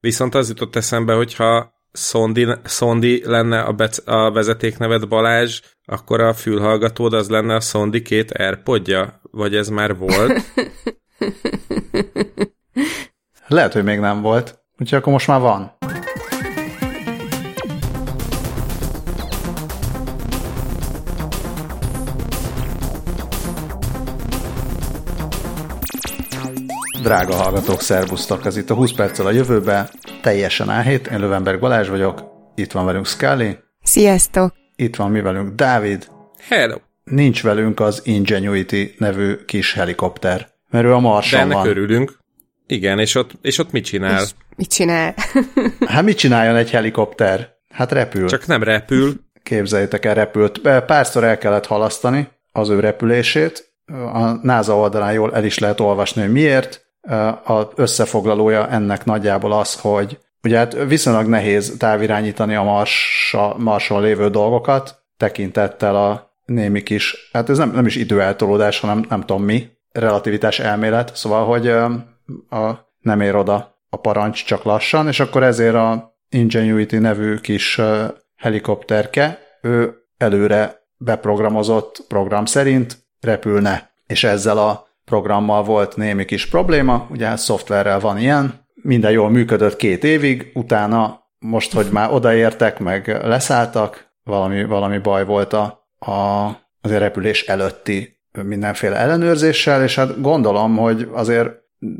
Viszont az jutott eszembe, hogyha Szondi, Szondi lenne a, bec, a vezetéknevet Balázs, akkor a fülhallgatód az lenne a Szondi két Airpodja? Vagy ez már volt? Lehet, hogy még nem volt. Úgyhogy akkor most már van. Drága hallgatók, szervusztok! Ez itt a 20 perccel a jövőbe, teljesen áhét. Én Lövenberg Balázs vagyok, itt van velünk Scully. Sziasztok! Itt van mi velünk Dávid. Hello! Nincs velünk az Ingenuity nevű kis helikopter, mert ő a Marson De ennek van. örülünk. Igen, és ott, és ott mit csinál? És mit csinál? Hát mit csináljon egy helikopter? Hát repül. Csak nem repül. Képzeljétek el, repült. Párszor el kellett halasztani az ő repülését. A NASA oldalán jól el is lehet olvasni, hogy miért. A összefoglalója ennek nagyjából az, hogy ugye hát viszonylag nehéz távirányítani a Marsa, Marson lévő dolgokat, tekintettel a némi kis, hát ez nem, nem is időeltolódás, hanem nem tudom mi, relativitás elmélet, szóval, hogy a, nem ér oda a parancs csak lassan, és akkor ezért a Ingenuity nevű kis helikopterke, ő előre beprogramozott program szerint repülne, és ezzel a programmal volt némi kis probléma, ugye hát szoftverrel van ilyen, minden jól működött két évig, utána most, hogy már odaértek, meg leszálltak, valami, valami baj volt a, a, az repülés előtti mindenféle ellenőrzéssel, és hát gondolom, hogy azért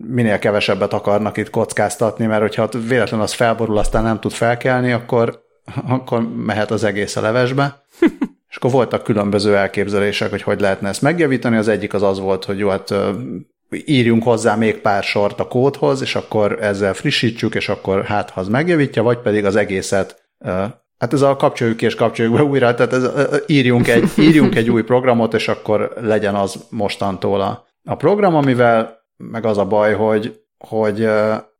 minél kevesebbet akarnak itt kockáztatni, mert hogyha véletlenül az felborul, aztán nem tud felkelni, akkor, akkor mehet az egész a levesbe. és akkor voltak különböző elképzelések, hogy hogy lehetne ezt megjavítani. Az egyik az az volt, hogy jó, hát írjunk hozzá még pár sort a kódhoz, és akkor ezzel frissítsük, és akkor hát, ha az megjavítja, vagy pedig az egészet Hát ez a kapcsoljuk ki és kapcsoljuk be újra, tehát ez, írjunk, egy, írjunk egy új programot, és akkor legyen az mostantól a, a program, amivel meg az a baj, hogy, hogy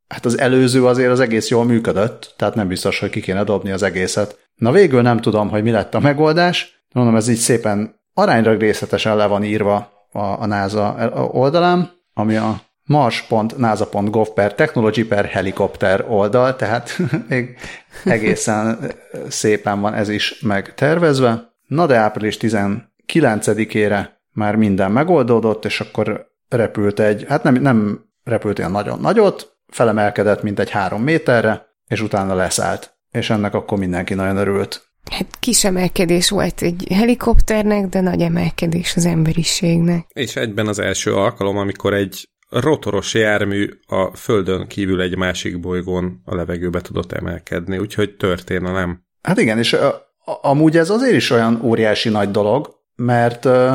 hát az előző azért az egész jól működött, tehát nem biztos, hogy ki kéne dobni az egészet. Na végül nem tudom, hogy mi lett a megoldás, mondom, ez így szépen arányra részletesen le van írva a, a NASA oldalán, ami a mars.nasa.gov per technology per helikopter oldal, tehát még egészen szépen van ez is megtervezve. Na de április 19-ére már minden megoldódott, és akkor repült egy, hát nem, nem repült olyan nagyon nagyot, felemelkedett mint egy három méterre, és utána leszállt. És ennek akkor mindenki nagyon örült. Hát kis emelkedés volt egy helikopternek, de nagy emelkedés az emberiségnek. És egyben az első alkalom, amikor egy rotoros jármű a földön kívül egy másik bolygón a levegőbe tudott emelkedni, úgyhogy történelem. Hát igen, és a, a, amúgy ez azért is olyan óriási nagy dolog, mert uh,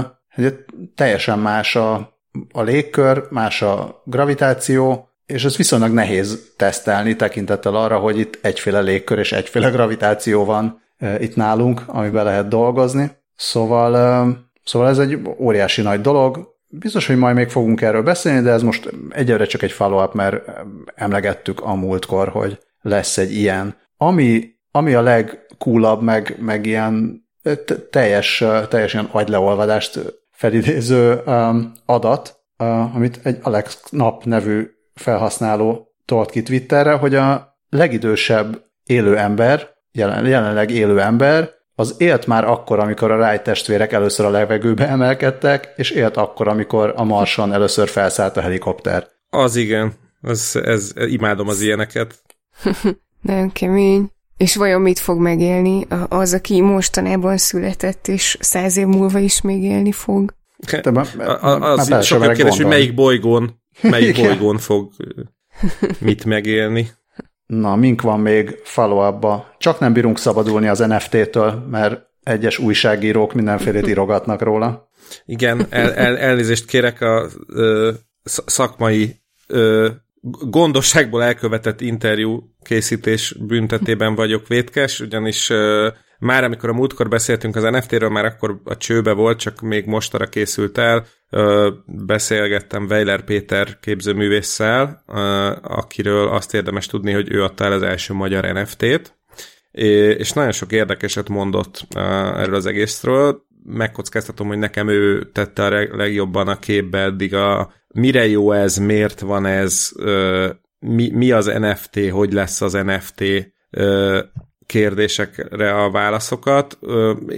teljesen más a, a légkör, más a gravitáció, és ez viszonylag nehéz tesztelni tekintettel arra, hogy itt egyféle légkör és egyféle gravitáció van itt nálunk, amiben lehet dolgozni. Szóval, szóval ez egy óriási nagy dolog, Biztos, hogy majd még fogunk erről beszélni, de ez most egyelőre csak egy follow-up, mert emlegettük a múltkor, hogy lesz egy ilyen. Ami, ami a legcoolabb, meg, meg ilyen teljes, teljes ilyen agyleolvadást felidéző um, adat, amit egy Alex Nap nevű felhasználó tolt ki Twitterre, hogy a legidősebb élő ember, jelen, jelenleg élő ember az élt már akkor, amikor a Wright testvérek először a levegőbe emelkedtek, és élt akkor, amikor a Marson először felszállt a helikopter. Az igen, ez, ez, imádom az ilyeneket. Nagyon kemény. És vajon mit fog megélni az, aki mostanában született, és száz év múlva is még élni fog? Te ma, az az sok kérdés, hogy melyik bolygón, melyik bolygón fog mit megélni. Na, mink van még follow Csak nem bírunk szabadulni az NFT-től, mert egyes újságírók mindenfélét írogatnak róla. Igen, el, el, elnézést kérek a ö, szakmai ö, gondosságból elkövetett interjú készítés büntetében vagyok vétkes, ugyanis ö, már amikor a múltkor beszéltünk az NFT-ről, már akkor a csőbe volt, csak még mostanra készült el. Beszélgettem Weiler Péter képzőművésszel, akiről azt érdemes tudni, hogy ő adta el az első magyar NFT-t, és nagyon sok érdekeset mondott erről az egészről. Megkockáztatom, hogy nekem ő tette a legjobban a képbe eddig a mire jó ez, miért van ez, mi, mi az NFT, hogy lesz az NFT kérdésekre a válaszokat.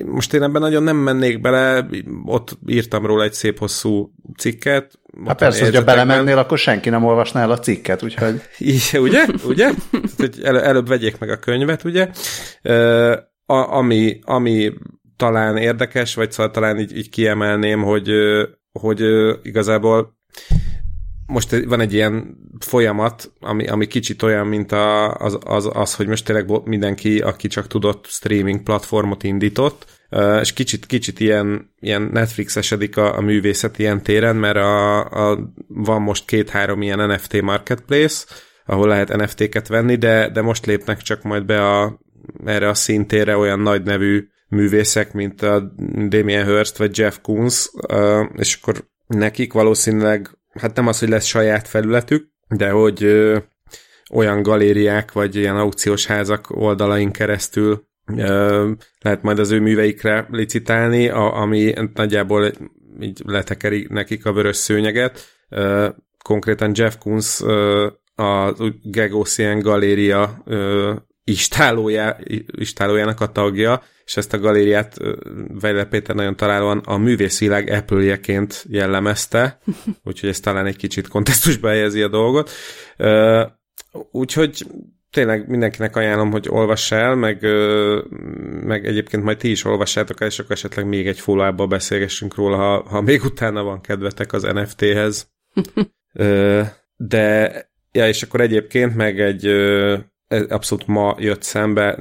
Most én ebben nagyon nem mennék bele, ott írtam róla egy szép hosszú cikket. Hát persze, hogyha belemennél, akkor senki nem olvasná el a cikket, úgyhogy... Igen, ugye? ugye? hogy el, előbb vegyék meg a könyvet, ugye? A, ami, ami talán érdekes, vagy szóval talán így, így kiemelném, hogy, hogy igazából most van egy ilyen folyamat, ami, ami kicsit olyan, mint a, az, az, az, hogy most tényleg mindenki, aki csak tudott streaming platformot indított, és kicsit, kicsit ilyen, ilyen Netflix-esedik a, a művészet ilyen téren, mert a, a, van most két-három ilyen NFT marketplace, ahol lehet NFT-ket venni, de, de most lépnek csak majd be a, erre a szintére olyan nagy nevű művészek, mint a Damien Hirst vagy Jeff Koons, és akkor nekik valószínűleg hát nem az, hogy lesz saját felületük, de hogy ö, olyan galériák, vagy ilyen aukciós házak oldalain keresztül ö, lehet majd az ő műveikre licitálni, a, ami nagyjából így letekeri nekik a vörös szőnyeget. Ö, konkrétan Jeff Koons ö, a Gagosian galéria istálójá, istálójának a tagja, és ezt a galériát Vejle Péter nagyon találóan a művészvilág apple jellemezte, úgyhogy ez talán egy kicsit kontextusba helyezi a dolgot. Úgyhogy tényleg mindenkinek ajánlom, hogy olvass el, meg, meg egyébként majd ti is olvassátok el, és akkor esetleg még egy follow beszélgessünk róla, ha, ha még utána van kedvetek az NFT-hez. De, ja, és akkor egyébként meg egy abszolút ma jött szembe,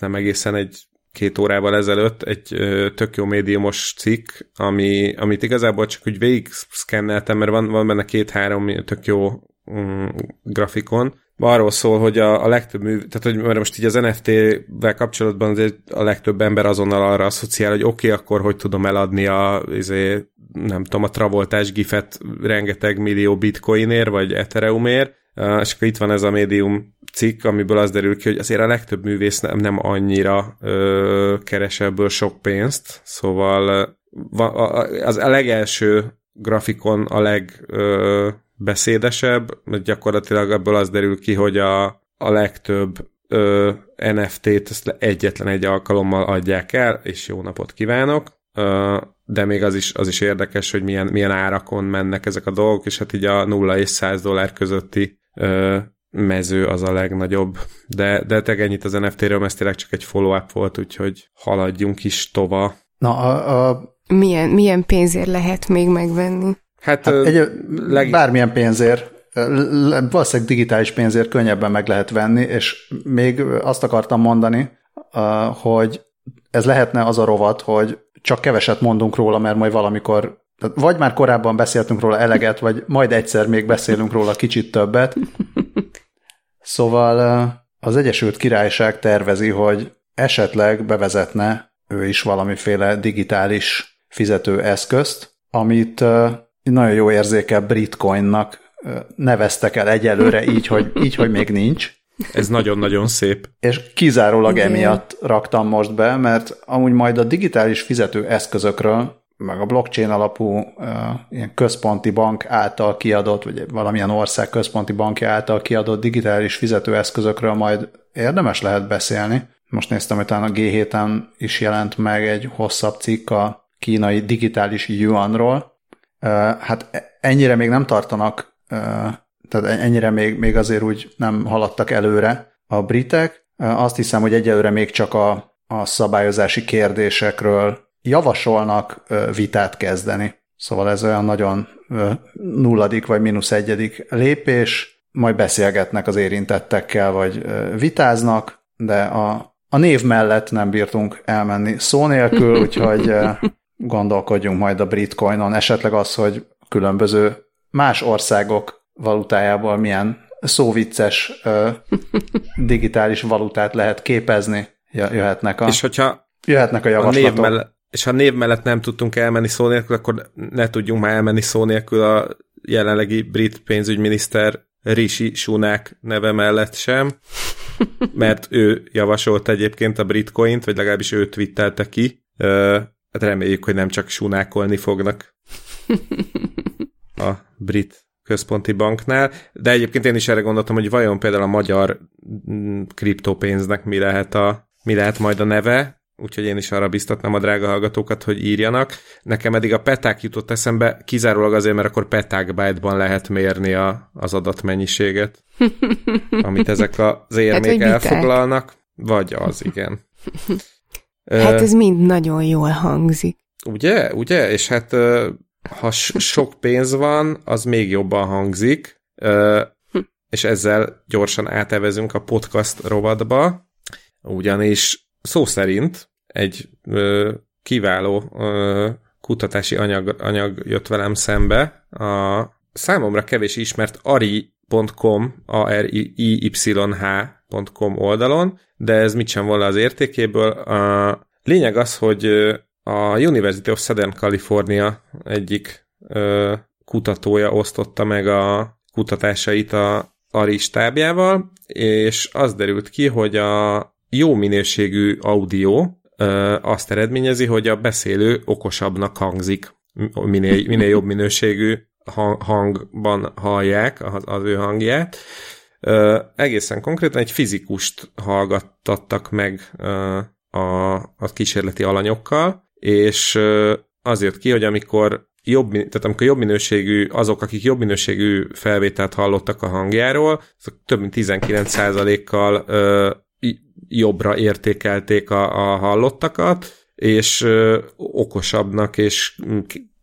nem egészen egy két órával ezelőtt egy ö, tök jó médiumos cikk, ami, amit igazából csak úgy végig szkenneltem, mert van, van benne két-három tök jó um, grafikon. Arról szól, hogy a, a legtöbb mű, tehát hogy mert most így az NFT-vel kapcsolatban azért a legtöbb ember azonnal arra asszociál, hogy oké, okay, akkor hogy tudom eladni a, izé, nem tudom, a travoltás gifet rengeteg millió bitcoinért, vagy ethereumért, és akkor itt van ez a médium cikk, amiből az derül ki, hogy azért a legtöbb művész nem, nem annyira ö, keres ebből sok pénzt, szóval az a legelső grafikon a legbeszédesebb, gyakorlatilag ebből az derül ki, hogy a, a legtöbb ö, NFT-t ezt egyetlen egy alkalommal adják el, és jó napot kívánok. Ö, de még az is, az is érdekes, hogy milyen, milyen árakon mennek ezek a dolgok, és hát így a 0 és 100 dollár közötti mező az a legnagyobb. De, de te ennyit az NFT-ről, ez tényleg csak egy follow-up volt, úgyhogy haladjunk is tova. Na, a, a... Milyen, milyen pénzért lehet még megvenni? Hát, hát egy, leg... bármilyen pénzért, valószínűleg digitális pénzért könnyebben meg lehet venni, és még azt akartam mondani, hogy ez lehetne az a rovat, hogy csak keveset mondunk róla, mert majd valamikor vagy már korábban beszéltünk róla eleget, vagy majd egyszer még beszélünk róla kicsit többet. Szóval az Egyesült Királyság tervezi, hogy esetleg bevezetne ő is valamiféle digitális fizetőeszközt, amit nagyon jó érzékel Britcoinnak neveztek el egyelőre így, hogy, így, hogy még nincs. Ez nagyon-nagyon szép. És kizárólag Igen. emiatt raktam most be, mert amúgy majd a digitális fizető eszközökről meg a blockchain alapú ilyen központi bank által kiadott, vagy valamilyen ország központi bankja által kiadott digitális fizetőeszközökről majd érdemes lehet beszélni. Most néztem, hogy talán a G7-en is jelent meg egy hosszabb cikk a kínai digitális yuanról. Hát e, ennyire még nem tartanak, tehát ennyire még, még azért úgy nem haladtak előre a britek. Azt hiszem, hogy egyelőre még csak a, a szabályozási kérdésekről javasolnak vitát kezdeni. Szóval ez olyan nagyon nulladik vagy mínusz egyedik lépés, majd beszélgetnek az érintettekkel, vagy vitáznak, de a, a név mellett nem bírtunk elmenni szó nélkül, úgyhogy gondolkodjunk majd a britcoinon, esetleg az, hogy különböző más országok valutájából milyen szóvicces digitális valutát lehet képezni, jöhetnek a, És hogyha jöhetnek a javaslatok. A név mellett, és ha név mellett nem tudtunk elmenni szó nélkül, akkor ne tudjunk már elmenni szó nélkül a jelenlegi brit pénzügyminiszter Rishi Sunak neve mellett sem, mert ő javasolt egyébként a britcoint, vagy legalábbis ő twittelte ki. Hát reméljük, hogy nem csak sunákolni fognak a brit központi banknál, de egyébként én is erre gondoltam, hogy vajon például a magyar mm, kriptopénznek mi lehet, a, mi lehet majd a neve, úgyhogy én is arra biztatnám a drága hallgatókat, hogy írjanak. Nekem eddig a peták jutott eszembe, kizárólag azért, mert akkor petákbájtban lehet mérni a, az adatmennyiséget, amit ezek az érmék hát, elfoglalnak, vagy az, igen. Hát ez mind nagyon jól hangzik. Ugye? Ugye? És hát ha sok pénz van, az még jobban hangzik, és ezzel gyorsan átevezünk a podcast rovatba, ugyanis szó szerint egy kiváló kutatási anyag, anyag jött velem szembe. A számomra kevés ismert ari.com, a r i y h.com oldalon, de ez mit sem volna az értékéből. A lényeg az, hogy a University of Southern California egyik ö, kutatója osztotta meg a kutatásait a ARI stábjával, és az derült ki, hogy a jó minőségű audio azt eredményezi, hogy a beszélő okosabbnak hangzik, minél, minél jobb minőségű hangban hallják az, az ő hangját. Egészen konkrétan egy fizikust hallgattattak meg a, a kísérleti alanyokkal, és azért ki, hogy amikor jobb, tehát amikor jobb minőségű, azok, akik jobb minőségű felvételt hallottak a hangjáról, azok több mint 19%-kal ö, jobbra értékelték a, a hallottakat, és ö, okosabbnak és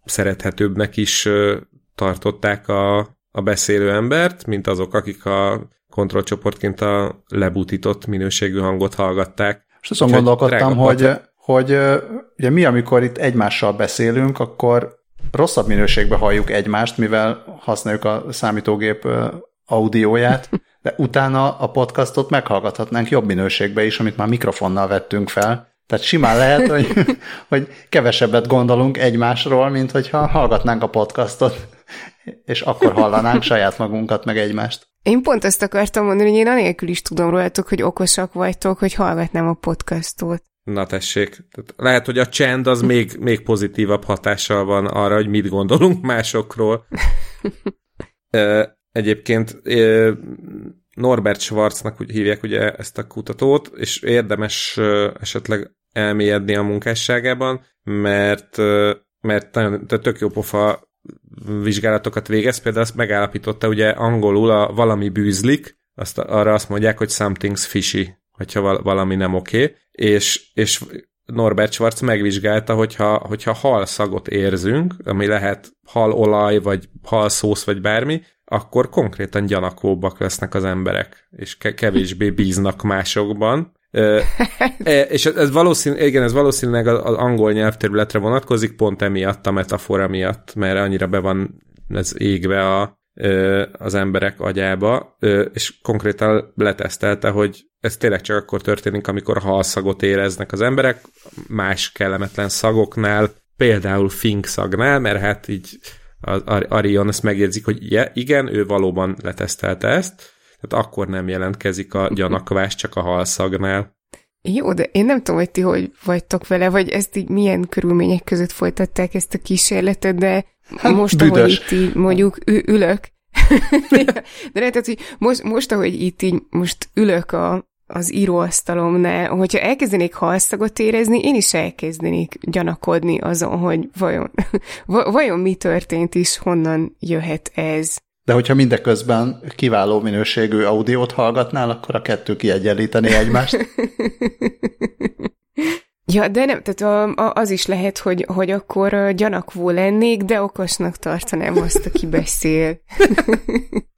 szerethetőbbnek is ö, tartották a, a beszélő embert, mint azok, akik a kontrollcsoportként a lebutított minőségű hangot hallgatták. És azon gondolkodtam, hogy, hogy ugye mi, amikor itt egymással beszélünk, akkor rosszabb minőségben halljuk egymást, mivel használjuk a számítógép audióját, de utána a podcastot meghallgathatnánk jobb minőségbe is, amit már mikrofonnal vettünk fel. Tehát simán lehet, hogy, hogy kevesebbet gondolunk egymásról, mint hogyha hallgatnánk a podcastot, és akkor hallanánk saját magunkat, meg egymást. Én pont ezt akartam mondani, hogy én anélkül is tudom rólatok, hogy okosak vagytok, hogy hallgatnám a podcastot. Na tessék, Tehát lehet, hogy a csend az még, még pozitívabb hatással van arra, hogy mit gondolunk másokról. Egyébként Norbert Schwarznak úgy hívják ugye ezt a kutatót, és érdemes esetleg elmélyedni a munkásságában, mert, mert nagyon, tök jó pofa vizsgálatokat végez, például azt megállapította, ugye angolul a valami bűzlik, azt, arra azt mondják, hogy something's fishy, hogyha valami nem oké, okay. és, és Norbert Schwarz megvizsgálta, hogyha, hogyha halszagot érzünk, ami lehet halolaj, vagy halszósz, vagy bármi, akkor konkrétan gyanakóbbak lesznek az emberek, és kevésbé bíznak másokban. e, és ez valószínű, igen, ez valószínűleg az angol nyelvterületre vonatkozik, pont emiatt a metafora miatt, mert annyira be van ez égve a, az emberek agyába, és konkrétan letesztelte, hogy ez tényleg csak akkor történik, amikor halszagot éreznek az emberek, más kellemetlen szagoknál, például szagnál, mert hát így az Arion ezt megjegyzik, hogy igen, ő valóban letesztelte ezt, tehát akkor nem jelentkezik a gyanakvás csak a halszagnál. Jó, de én nem tudom, hogy ti hogy vagytok vele, vagy ezt így milyen körülmények között folytatták ezt a kísérletet, de hát, most, büdös. ahogy itt így mondjuk ü- ülök, de lehet, hogy most, most, ahogy itt így most ülök a, az íróasztalomnál, hogyha elkezdenék halszagot érezni, én is elkezdenék gyanakodni azon, hogy vajon, vajon mi történt is, honnan jöhet ez. De hogyha mindeközben kiváló minőségű audiót hallgatnál, akkor a kettő kiegyenlíteni egymást. Ja, de nem, tehát a, a, az is lehet, hogy, hogy akkor gyanakvó lennék, de okosnak tartanám azt, aki beszél.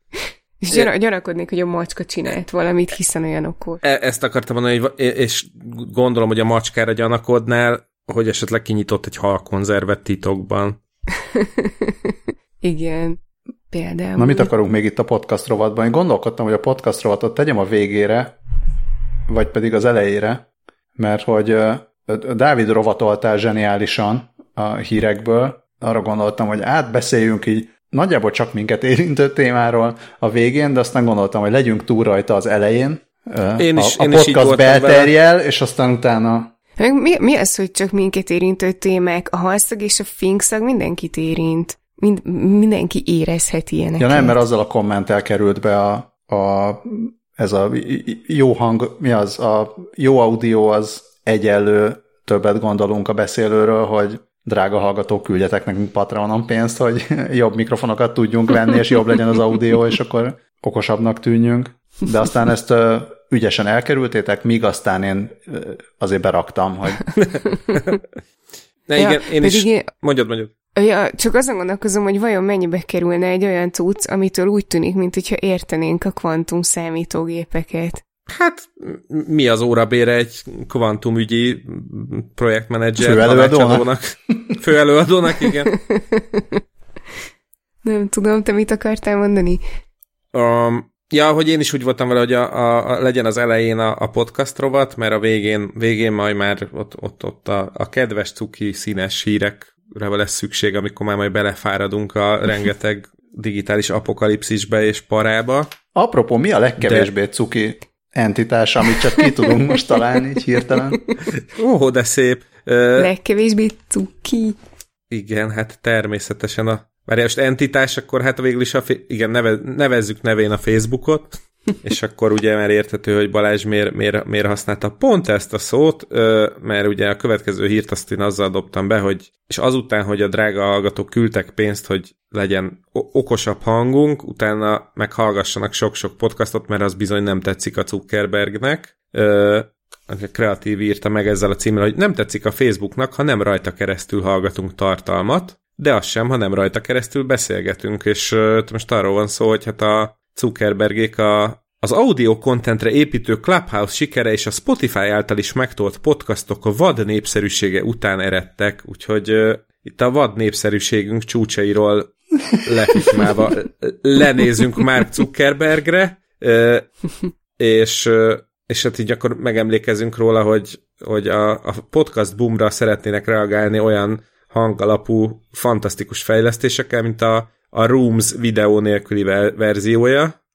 És gyan- gyanakodnék, hogy a macska csinált valamit, hiszen olyan okos. E- ezt akartam mondani, hogy, és gondolom, hogy a macskára gyanakodnál, hogy esetleg kinyitott egy halkonzervet titokban. Igen, például. Na mit akarunk még itt a podcast rovatban? Én gondolkodtam, hogy a podcast rovatot tegyem a végére, vagy pedig az elejére, mert hogy Dávid rovatoltál zseniálisan a hírekből, arra gondoltam, hogy átbeszéljünk így nagyjából csak minket érintő témáról a végén, de aztán gondoltam, hogy legyünk túl rajta az elején, én is, a, a én podcast is belterjel, és aztán utána... Mi, mi az, hogy csak minket érintő témák? A halszag és a finkszag mindenkit érint. mind, mindenki érezheti ilyeneket. Ja nem, mert azzal a kommentel került be a, a ez a jó hang, mi az, a jó audio az egyenlő, többet gondolunk a beszélőről, hogy drága hallgatók, küldjetek nekünk Patreonon pénzt, hogy jobb mikrofonokat tudjunk venni, és jobb legyen az audio, és akkor okosabbnak tűnjünk. De aztán ezt ügyesen elkerültétek, míg aztán én azért beraktam, hogy... Ne, igen, ja, én is... Én... Mondjad, mondjad. Ja, csak azon gondolkozom, hogy vajon mennyibe kerülne egy olyan cucc, amitől úgy tűnik, mint hogyha értenénk a kvantum számítógépeket. Hát mi az órabére egy kvantumügyi projektmenedzser főelőadónak? Főelőadónak, igen. Nem tudom, te mit akartál mondani? Um, ja, hogy én is úgy voltam vele, hogy a, a, a, legyen az elején a, a podcast rovat, mert a végén, végén majd már ott, ott, ott a, a kedves cuki színes hírekre lesz szükség, amikor már majd belefáradunk a rengeteg digitális apokalipszisbe és parába. Apropó, mi a legkevésbé De... cuki entitás, amit csak ki tudunk most találni, így hirtelen. Ó, de szép. Legkevésbé cuki. Igen, hát természetesen a Várj, most entitás, akkor hát végül is a, igen, neve, nevezzük nevén a Facebookot, és akkor ugye már érthető, hogy Balázs miért, miért, miért használta pont ezt a szót, mert ugye a következő hírt azt én azzal dobtam be, hogy és azután, hogy a drága hallgatók küldtek pénzt, hogy legyen okosabb hangunk, utána meghallgassanak sok-sok podcastot, mert az bizony nem tetszik a Zuckerbergnek. A kreatív írta meg ezzel a címmel, hogy nem tetszik a Facebooknak, ha nem rajta keresztül hallgatunk tartalmat, de az sem, ha nem rajta keresztül beszélgetünk, és most arról van szó, hogy hát a Zuckerbergék a, az audio kontentre építő Clubhouse sikere és a Spotify által is megtolt podcastok a vad népszerűsége után eredtek, úgyhogy uh, itt a vad népszerűségünk csúcsairól lefitmálva lenézünk Mark Zuckerbergre, uh, és, uh, és hát így akkor megemlékezünk róla, hogy, hogy a, a podcast boomra szeretnének reagálni olyan hangalapú fantasztikus fejlesztésekkel, mint a, a Rooms videó nélküli verziója,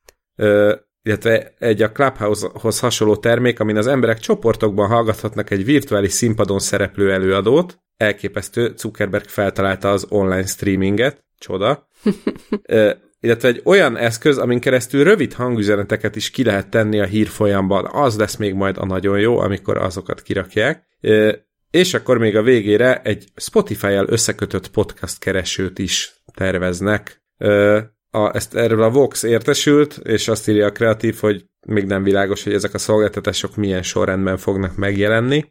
illetve egy a Clubhouse-hoz hasonló termék, amin az emberek csoportokban hallgathatnak egy virtuális színpadon szereplő előadót. Elképesztő, Zuckerberg feltalálta az online streaminget, csoda. illetve egy olyan eszköz, amin keresztül rövid hangüzeneteket is ki lehet tenni a hírfolyamban. Az lesz még majd a nagyon jó, amikor azokat kirakják. És akkor még a végére egy Spotify-jal összekötött podcast keresőt is terveznek. A, ezt erről a Vox értesült, és azt írja a kreatív, hogy még nem világos, hogy ezek a szolgáltatások milyen sorrendben fognak megjelenni.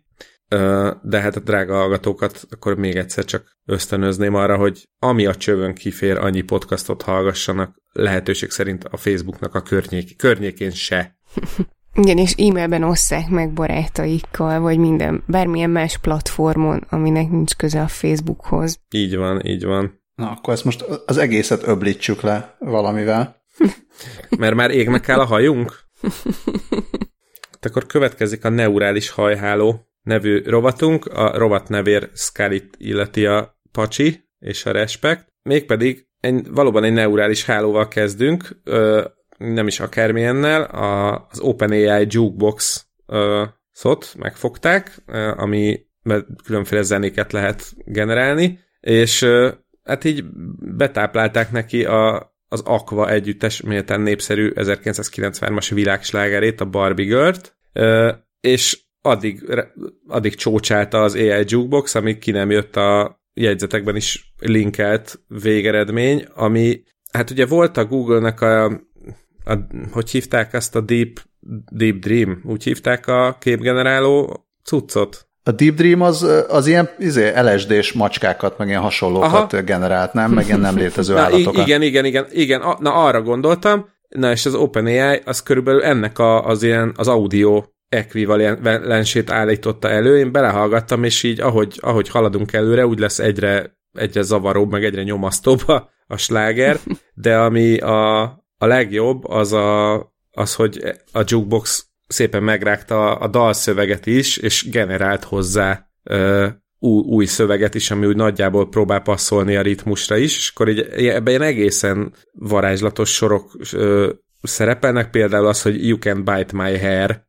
De hát a drága hallgatókat akkor még egyszer csak ösztönözném arra, hogy ami a csövön kifér, annyi podcastot hallgassanak, lehetőség szerint a Facebooknak a környék, környékén se. Igen, és e-mailben osszák meg barátaikkal, vagy minden, bármilyen más platformon, aminek nincs köze a Facebookhoz. Így van, így van. Na, akkor ezt most az egészet öblítsük le valamivel. Mert már égnek el a hajunk? Hát akkor következik a neurális hajháló nevű rovatunk. A rovat nevér Scalit illeti a pacsi és a respekt. Mégpedig egy, valóban egy neurális hálóval kezdünk, nem is akármilyennel, a, az OpenAI Jukebox uh, szot megfogták, uh, ami különféle zenéket lehet generálni, és hát így betáplálták neki a, az Aqua együttes méltán népszerű 1993-as világslágerét, a Barbie Girl-t, és addig, addig csócsálta az AI Jukebox, amíg ki nem jött a jegyzetekben is linkelt végeredmény, ami hát ugye volt a Google-nek a a, hogy hívták ezt a Deep, Deep Dream? Úgy hívták a képgeneráló cuccot? A Deep Dream az, az ilyen izé, LSD-s macskákat, meg ilyen hasonlókat Aha. generált, nem? Meg ilyen nem létező na, állatokat. Igen, igen, igen, igen. Na, arra gondoltam, na és az OpenAI az körülbelül ennek a, az ilyen, az audio ekvivalensét állította elő, én belehallgattam, és így ahogy, ahogy haladunk előre, úgy lesz egyre, egyre zavaróbb, meg egyre nyomasztóbb a, a sláger, de ami a, a legjobb az, a, az, hogy a jukebox szépen megrágta a dalszöveget is, és generált hozzá ö, új, új szöveget is, ami úgy nagyjából próbál passzolni a ritmusra is, és akkor így, ebben ilyen egészen varázslatos sorok ö, szerepelnek, például az, hogy you can bite my hair.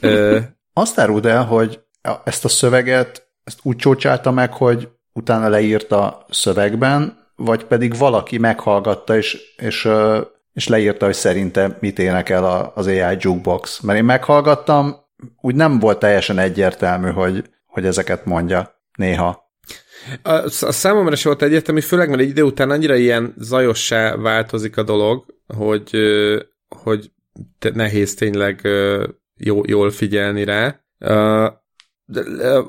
Ö, Azt áruld el, hogy ezt a szöveget ezt úgy csócsálta meg, hogy utána leírta szövegben, vagy pedig valaki meghallgatta, és, és, és leírta, hogy szerinte mit énekel az AI Jukebox. Mert én meghallgattam, úgy nem volt teljesen egyértelmű, hogy, hogy ezeket mondja néha. A, a számomra se volt egyértelmű, főleg mert egy idő után annyira ilyen zajossá változik a dolog, hogy, hogy nehéz tényleg jó, jól figyelni rá.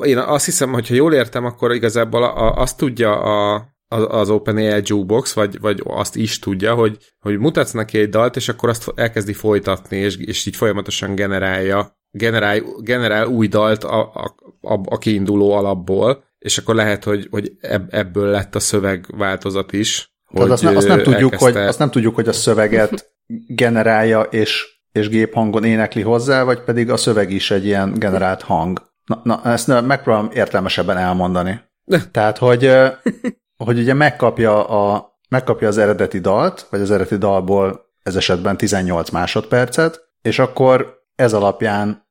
Én azt hiszem, hogy ha jól értem, akkor igazából azt tudja a, az OpenAI Jukebox, vagy, vagy azt is tudja, hogy, hogy mutatsz neki egy dalt, és akkor azt elkezdi folytatni, és, és így folyamatosan generálja, generál, generál új dalt a, a, a, a kiinduló alapból, és akkor lehet, hogy, hogy ebből lett a szövegváltozat is. Tehát azt, ne, azt, nem tudjuk, elkezdte... hogy, azt nem tudjuk, hogy a szöveget generálja, és, és géphangon énekli hozzá, vagy pedig a szöveg is egy ilyen generált hang. Na, na ezt megpróbálom értelmesebben elmondani. Tehát, hogy, hogy ugye megkapja, a, megkapja az eredeti dalt, vagy az eredeti dalból ez esetben 18 másodpercet, és akkor ez alapján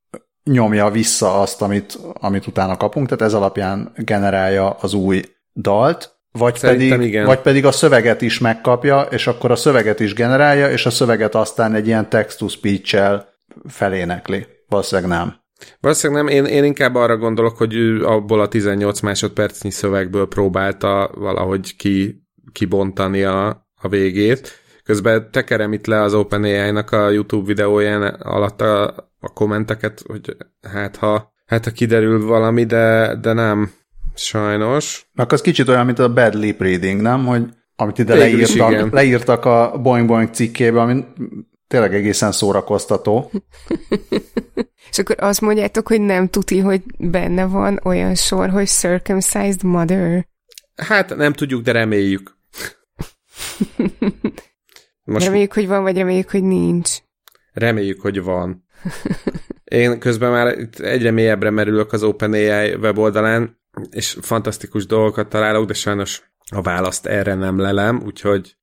nyomja vissza azt, amit, amit utána kapunk, tehát ez alapján generálja az új dalt, vagy pedig, igen. vagy pedig a szöveget is megkapja, és akkor a szöveget is generálja, és a szöveget aztán egy ilyen text-to-speech-el felénekli. Valószínűleg nem. Valószínűleg nem, én, én inkább arra gondolok, hogy ő abból a 18 másodpercnyi szövegből próbálta valahogy ki, kibontani a, a végét. Közben tekerem itt le az OpenAI-nak a YouTube videóján alatt a, a kommenteket, hogy hát ha, hát ha kiderül valami, de, de nem, sajnos. Meg az kicsit olyan, mint a bad lip reading, nem? Hogy amit ide leírtak, leírtak a Boing Boing cikkébe, ami tényleg egészen szórakoztató. És akkor azt mondjátok, hogy nem tuti, hogy benne van olyan sor, hogy circumcised mother. Hát nem tudjuk, de reméljük. Most reméljük, hogy van, vagy reméljük, hogy nincs. Reméljük, hogy van. Én közben már egyre mélyebbre merülök az OpenAI weboldalán, és fantasztikus dolgokat találok, de sajnos a választ erre nem lelem, úgyhogy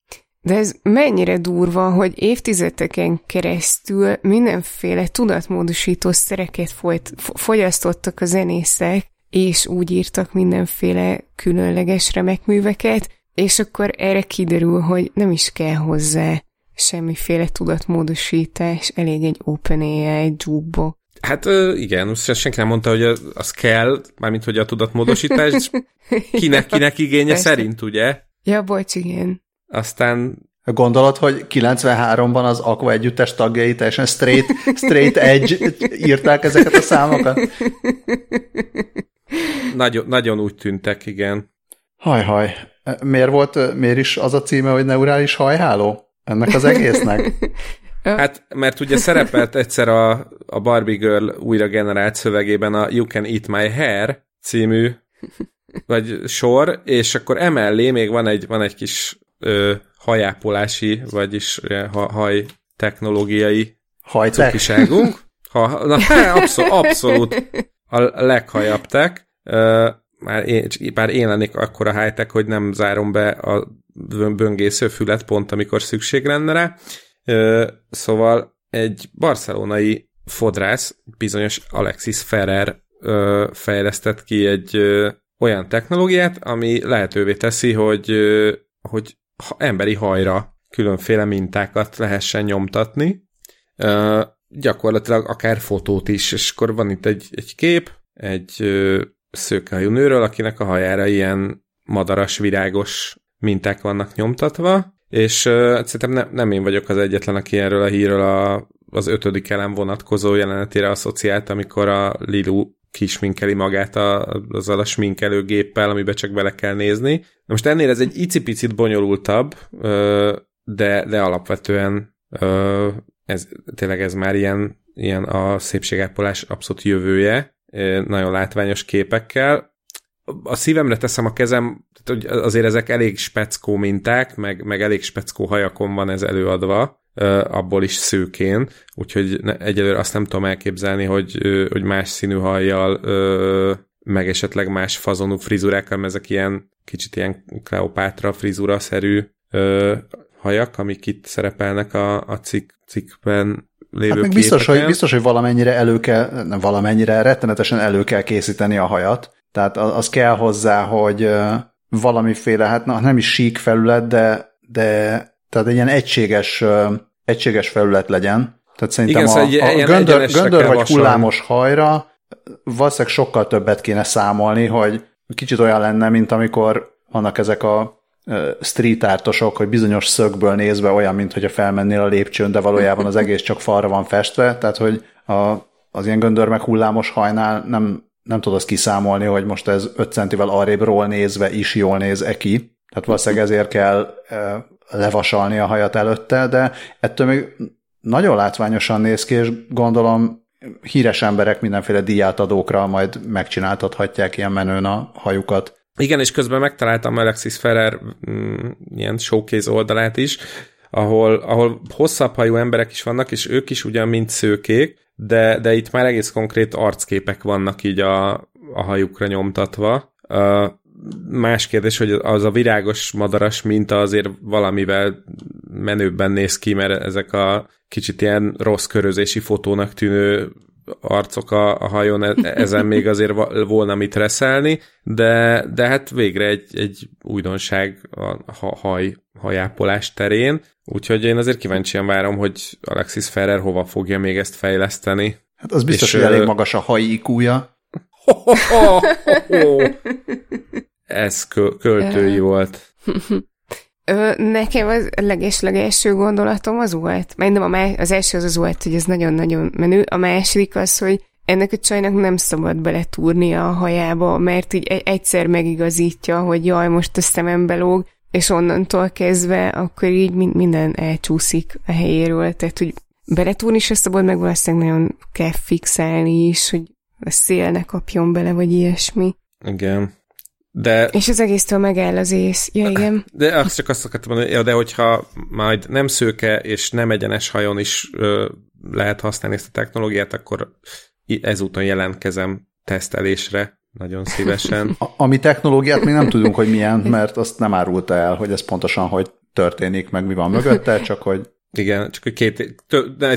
de ez mennyire durva, hogy évtizedeken keresztül mindenféle tudatmódosító szereket folyt, fogyasztottak a zenészek, és úgy írtak mindenféle különleges remekműveket, és akkor erre kiderül, hogy nem is kell hozzá semmiféle tudatmódosítás, elég egy OpenAI jukebox. Hát igen, senki nem mondta, hogy az kell, mármint hogy a tudatmódosítás, kinek, kinek igénye Persze. szerint, ugye? Ja, bocs, igen. Aztán Gondolod, hogy 93-ban az Aqua együttes tagjai teljesen straight, straight edge írták ezeket a számokat? Nagyon, nagyon úgy tűntek, igen. Hajhaj. Miért volt, miért is az a címe, hogy neurális hajháló? Ennek az egésznek? Hát, mert ugye szerepelt egyszer a, a Barbie Girl újra generált szövegében a You Can Eat My Hair című vagy sor, és akkor emellé még van egy, van egy kis ö, hajápolási, vagyis ha, haj technológiai Hajtek. cukiságunk. Ha, na, abszolút, abszolút a leghajabb tech. Uh, már én, bár én lennék akkora high hogy nem zárom be a böngésző fület pont, amikor szükség lenne rá. Uh, szóval egy barcelonai fodrász, bizonyos Alexis Ferrer uh, fejlesztett ki egy uh, olyan technológiát, ami lehetővé teszi, hogy, uh, hogy emberi hajra különféle mintákat lehessen nyomtatni. Uh, gyakorlatilag akár fotót is, és akkor van itt egy, egy kép, egy uh, szőkehajú nőről, akinek a hajára ilyen madaras, virágos minták vannak nyomtatva, és uh, szerintem ne, nem én vagyok az egyetlen, aki erről a hírről a, az ötödik elem vonatkozó jelenetére asszociált, amikor a Lilu kisminkeli magát a, azzal a sminkelőgéppel, amiben csak bele kell nézni. Na most ennél ez egy icipicit bonyolultabb, de, de alapvetően ez, tényleg ez már ilyen, ilyen a szépségápolás abszolút jövője, nagyon látványos képekkel. A szívemre teszem a kezem, hogy azért ezek elég speckó minták, meg, meg elég speckó hajakon van ez előadva, abból is szőkén, úgyhogy egyelőre azt nem tudom elképzelni, hogy, hogy más színű hajjal, meg esetleg más fazonú frizurákkal, mert ezek ilyen kicsit ilyen Kleopátra frizura-szerű hajak, amik itt szerepelnek a, a cikk, cikkben lévő hát biztos, hogy, biztos, hogy valamennyire elő kell, nem valamennyire, rettenetesen elő kell készíteni a hajat. Tehát az kell hozzá, hogy valamiféle, hát na, nem is sík felület, de, de tehát egy ilyen egységes, egységes felület legyen. Tehát szerintem Igen, a, szóval a göndör, göndör vagy hullámos hajra valószínűleg sokkal többet kéne számolni, hogy kicsit olyan lenne, mint amikor vannak ezek a street artosok, hogy bizonyos szögből nézve olyan, mint hogy a felmennél a lépcsőn, de valójában az egész csak falra van festve, tehát hogy a, az ilyen göndör meg hullámos hajnál nem, nem tudod azt kiszámolni, hogy most ez 5 centivel arrébről nézve is jól néz-e ki. Tehát valószínűleg ezért kell e, levasalni a hajat előtte, de ettől még nagyon látványosan néz ki, és gondolom híres emberek mindenféle díjátadókra majd megcsináltathatják ilyen menőn a hajukat. Igen, és közben megtaláltam Alexis Ferrer mm, ilyen showcase oldalát is, ahol, ahol hosszabb hajú emberek is vannak, és ők is ugyan mint szőkék, de, de itt már egész konkrét arcképek vannak így a, a hajukra nyomtatva. Uh, más kérdés, hogy az a virágos madaras minta azért valamivel menőbben néz ki, mert ezek a kicsit ilyen rossz körözési fotónak tűnő arcok a, a hajon, e, ezen még azért volna mit reszelni, de, de hát végre egy, egy újdonság a haj, hajápolás terén, úgyhogy én azért kíváncsian várom, hogy Alexis Ferrer hova fogja még ezt fejleszteni. Hát az biztos, és, hogy elég magas a haj IQ-ja. Ez költői volt. Ö, nekem az leges-legelső gondolatom az volt, mert nem a má- az első az az volt, hogy ez nagyon-nagyon menő, a második az, hogy ennek a csajnak nem szabad beletúrnia a hajába, mert így egyszer megigazítja, hogy jaj, most a szemem belóg, és onnantól kezdve akkor így minden elcsúszik a helyéről, tehát hogy beletúrni se szabad, meg valószínűleg nagyon kell fixálni is, hogy a szél ne kapjon bele, vagy ilyesmi. Igen. De, és az egésztől megáll az ész. Ja, igen. De azt csak azt akartam mondani, de hogyha majd nem szőke és nem egyenes hajon is ö, lehet használni ezt a technológiát, akkor ezúton jelentkezem tesztelésre nagyon szívesen. A, ami technológiát még nem tudunk, hogy milyen, mert azt nem árulta el, hogy ez pontosan hogy történik, meg mi van mögötte, csak hogy igen, csak hogy két,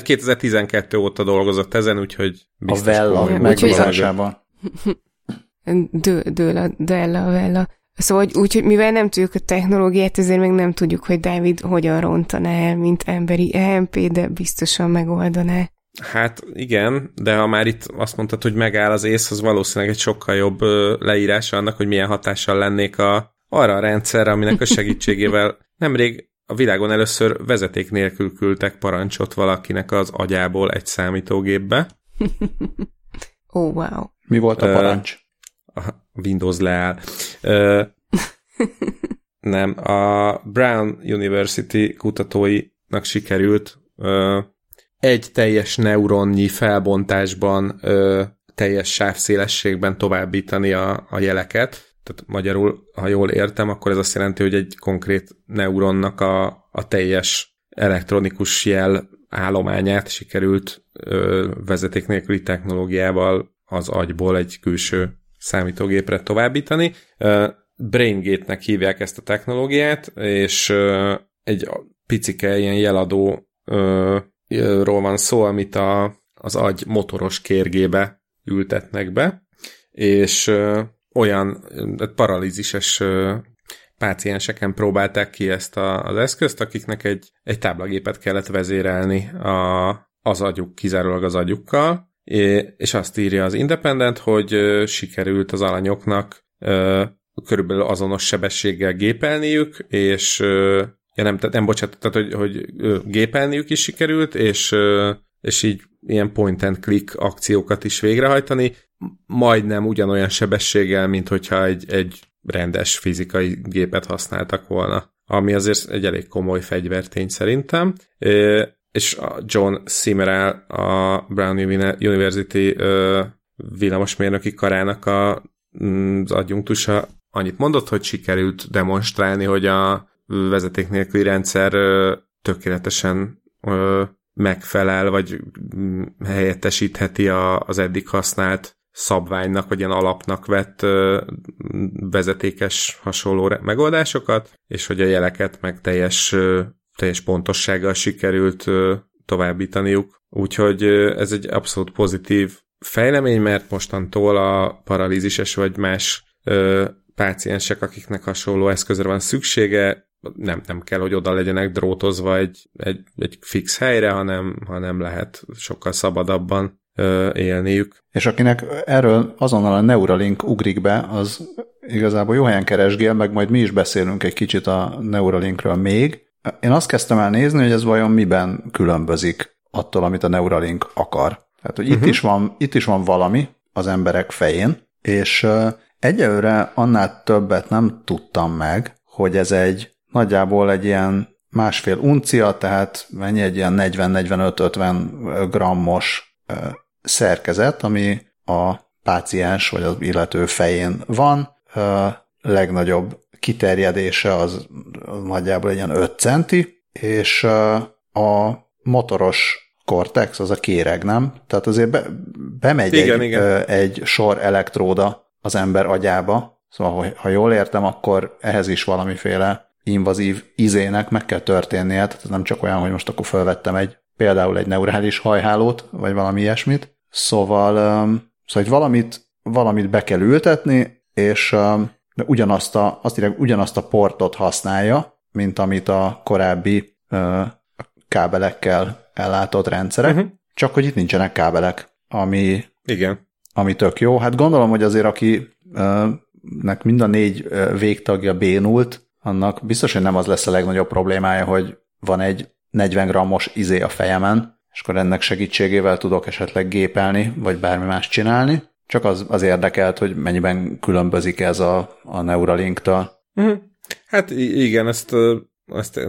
2012 óta dolgozott ezen, úgyhogy biztos A Vella megbízásában dől, dől a, dől a vella. Szóval úgy, hogy mivel nem tudjuk a technológiát, ezért még nem tudjuk, hogy Dávid hogyan rontaná el, mint emberi EMP, de biztosan megoldaná. Hát igen, de ha már itt azt mondtad, hogy megáll az ész, az valószínűleg egy sokkal jobb leírás annak, hogy milyen hatással lennék a, arra a rendszerre, aminek a segítségével nemrég a világon először vezeték nélkül küldtek parancsot valakinek az agyából egy számítógépbe. Ó, oh, wow. Mi volt a parancs? Windows leáll. Nem, a Brown University kutatóinak sikerült ö, egy teljes neuronnyi felbontásban teljes sávszélességben továbbítani a, a jeleket. Tehát magyarul, ha jól értem, akkor ez azt jelenti, hogy egy konkrét neuronnak a, a teljes elektronikus jel állományát sikerült ö, vezeték nélküli technológiával az agyból egy külső számítógépre továbbítani. BrainGate-nek hívják ezt a technológiát, és egy picike ilyen jeladó ról van szó, amit a, az agy motoros kérgébe ültetnek be, és olyan paralízises pácienseken próbálták ki ezt a, az eszközt, akiknek egy, egy táblagépet kellett vezérelni a, az agyuk, kizárólag az agyukkal, és azt írja az Independent, hogy sikerült az alanyoknak körülbelül azonos sebességgel gépelniük, és ja nem, nem bocsánat, tehát hogy, hogy gépelniük is sikerült, és, és így ilyen point and click akciókat is végrehajtani, majdnem ugyanolyan sebességgel, mint hogyha egy, egy rendes fizikai gépet használtak volna, ami azért egy elég komoly fegyvertény szerintem és a John Simmerel, a Brown University villamosmérnöki karának a, mm, az adjunktusa. Annyit mondott, hogy sikerült demonstrálni, hogy a vezeték nélküli rendszer tökéletesen megfelel, vagy mm, helyettesítheti az eddig használt szabványnak, vagy ilyen alapnak vett vezetékes hasonló megoldásokat, és hogy a jeleket meg teljes teljes pontossággal sikerült továbbítaniuk. Úgyhogy ez egy abszolút pozitív fejlemény, mert mostantól a paralízises vagy más páciensek, akiknek hasonló eszközre van szüksége, nem, nem kell, hogy oda legyenek drótozva egy, egy, egy fix helyre, hanem, hanem lehet sokkal szabadabban ö, élniük. És akinek erről azonnal a Neuralink ugrik be, az igazából jó helyen keresgél, meg majd mi is beszélünk egy kicsit a Neuralinkről még. Én azt kezdtem el nézni, hogy ez vajon miben különbözik attól, amit a Neuralink akar. Tehát, hogy uh-huh. itt, mhm. is van, itt is van valami az emberek fején, és egyelőre annál többet nem tudtam meg, hogy ez egy nagyjából egy ilyen másfél uncia, tehát mennyi egy ilyen 40-45-50 grammos szerkezet, ami a páciens vagy az illető fején van. Legnagyobb kiterjedése az, az nagyjából egy ilyen 5 centi, és a motoros kortex, az a kéreg, nem? Tehát azért be, bemegy igen, egy, igen. egy sor elektróda az ember agyába, szóval ha jól értem, akkor ehhez is valamiféle invazív izének meg kell történnie, tehát nem csak olyan, hogy most akkor felvettem egy például egy neurális hajhálót, vagy valami ilyesmit. Szóval, szóval hogy valamit, valamit be kell ültetni, és um, ugyanazt a, azt írják, ugyanazt a portot használja, mint amit a korábbi uh, kábelekkel ellátott rendszerek, uh-huh. csak hogy itt nincsenek kábelek, ami, Igen. ami tök jó. Hát gondolom, hogy azért aki uh, nek mind a négy végtagja bénult, annak biztos, hogy nem az lesz a legnagyobb problémája, hogy van egy 40 grammos izé a fejemen, és akkor ennek segítségével tudok esetleg gépelni, vagy bármi más csinálni. Csak az, az érdekelt, hogy mennyiben különbözik ez a, a Neuralink-től. Uh-huh. Hát igen, ezt azt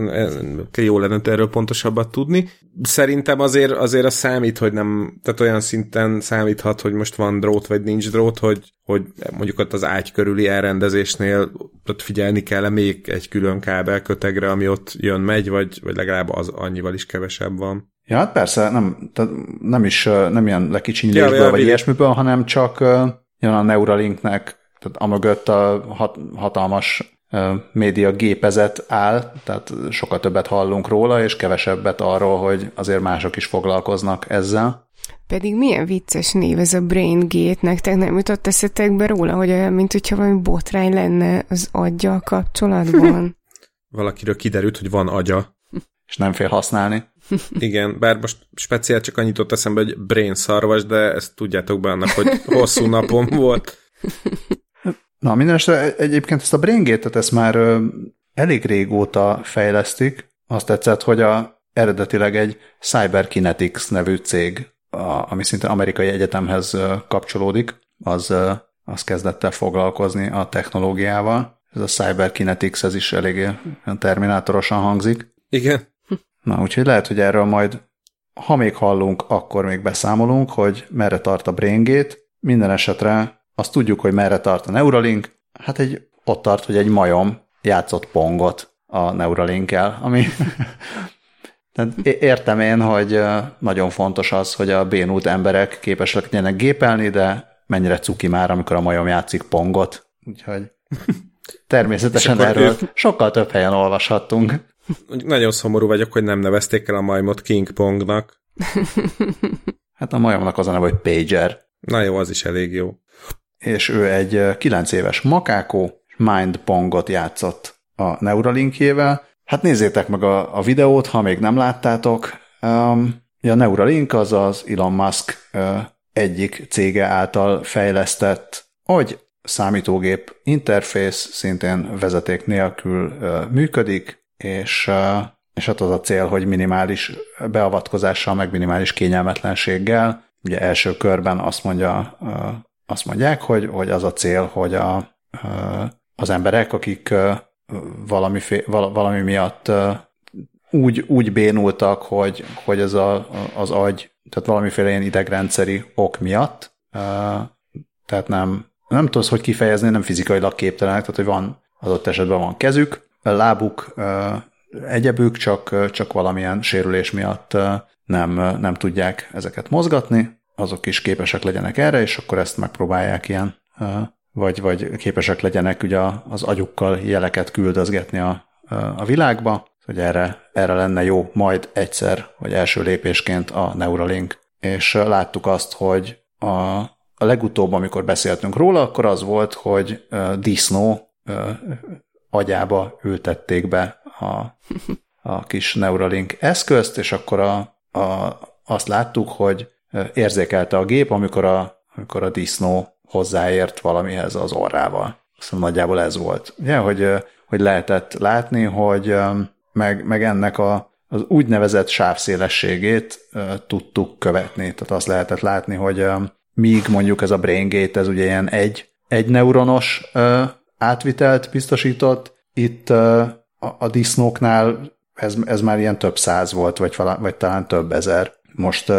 jó lenne erről pontosabbat tudni. Szerintem azért, azért a számít, hogy nem, tehát olyan szinten számíthat, hogy most van drót vagy nincs drót, hogy, hogy mondjuk ott az ágy körüli elrendezésnél ott figyelni kell még egy külön kábelkötegre, ami ott jön, megy, vagy, vagy legalább az annyival is kevesebb van. Ja, hát persze, nem, tehát nem is nem ilyen lekicsinyítésből ja, vagy ilyesmiből, hanem csak jön a Neuralinknek, tehát amögött a hat, hatalmas média gépezet áll, tehát sokkal többet hallunk róla, és kevesebbet arról, hogy azért mások is foglalkoznak ezzel. Pedig milyen vicces név ez a Brain Gate, nektek nem jutott eszetekbe róla, hogy olyan, mint hogyha valami botrány lenne az agya kapcsolatban? Valakiről kiderült, hogy van agya. És nem fél használni. Igen, bár most speciál csak annyit ott eszembe, hogy brain szarvas, de ezt tudjátok be annak, hogy hosszú napom volt. Na, mindenesetre egyébként ezt a BrainGate-et ezt már ö, elég régóta fejlesztik. Azt tetszett, hogy a, eredetileg egy Cyberkinetics nevű cég, a, ami szinte amerikai egyetemhez ö, kapcsolódik, az, ö, az kezdett el foglalkozni a technológiával. Ez a Cyberkinetics, ez is eléggé terminátorosan hangzik. Igen. Na, úgyhogy lehet, hogy erről majd, ha még hallunk, akkor még beszámolunk, hogy merre tart a BrainGate. Minden esetre azt tudjuk, hogy merre tart a Neuralink, hát egy, ott tart, hogy egy majom játszott pongot a Neuralinkkel, ami tehát értem én, hogy nagyon fontos az, hogy a bénult emberek képesek legyenek gépelni, de mennyire cuki már, amikor a majom játszik pongot. Úgyhogy természetesen erről ők... sokkal több helyen olvashattunk. Nagyon szomorú vagyok, hogy nem nevezték el a majmot King Pongnak. Hát a majomnak az a neve, hogy Pager. Na jó, az is elég jó és ő egy 9 éves makákó, Mind Pongot játszott a Neuralinkjével. Hát nézzétek meg a, a videót, ha még nem láttátok. Um, a Neuralink az az Elon Musk uh, egyik cége által fejlesztett, hogy számítógép interfész szintén vezeték nélkül uh, működik, és, és hát az a cél, hogy minimális beavatkozással, meg minimális kényelmetlenséggel, ugye első körben azt mondja azt mondják, hogy, hogy az a cél, hogy a, az emberek, akik valami, valami miatt úgy, úgy bénultak, hogy, hogy ez a, az agy, tehát valamiféle ilyen idegrendszeri ok miatt, tehát nem, nem tudsz, hogy kifejezni, nem fizikailag képtelenek, tehát hogy van, adott esetben van kezük, lábuk, egyebük, csak, csak valamilyen sérülés miatt nem, nem tudják ezeket mozgatni, azok is képesek legyenek erre, és akkor ezt megpróbálják ilyen, vagy, vagy képesek legyenek ugye az agyukkal jeleket küldözgetni a, a világba, hogy erre, erre lenne jó majd egyszer, vagy első lépésként a Neuralink. És láttuk azt, hogy a, a legutóbb, amikor beszéltünk róla, akkor az volt, hogy disznó agyába ültették be a, a kis Neuralink eszközt, és akkor a, a, azt láttuk, hogy érzékelte a gép, amikor a, amikor a disznó hozzáért valamihez az orrával. Azt nagyjából ez volt. Ugye, hogy, hogy lehetett látni, hogy meg, meg ennek a, az úgynevezett sávszélességét tudtuk követni. Tehát azt lehetett látni, hogy míg mondjuk ez a BrainGate, ez ugye ilyen egy, egy neuronos átvitelt biztosított, itt a, a disznóknál ez, ez már ilyen több száz volt, vagy, vala, vagy talán több ezer. Most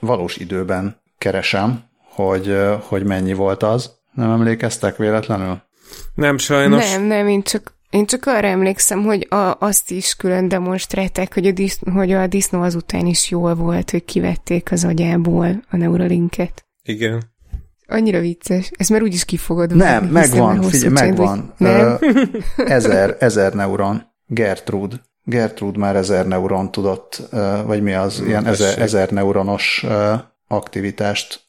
valós időben keresem, hogy, hogy mennyi volt az. Nem emlékeztek véletlenül? Nem, sajnos. Nem, nem, én csak, én csak arra emlékszem, hogy a, azt is külön demonstrálták, hogy a, disz, hogy a disznó azután is jól volt, hogy kivették az agyából a Neuralinket. Igen. Annyira vicces. Ez már úgyis kifogod. Nem, megvan, figyelj, megvan. Nem? ezer, ezer neuron. Gertrud. Gertrud már ezer neuron tudott, vagy mi az, ilyen ezer, ezer neuronos aktivitást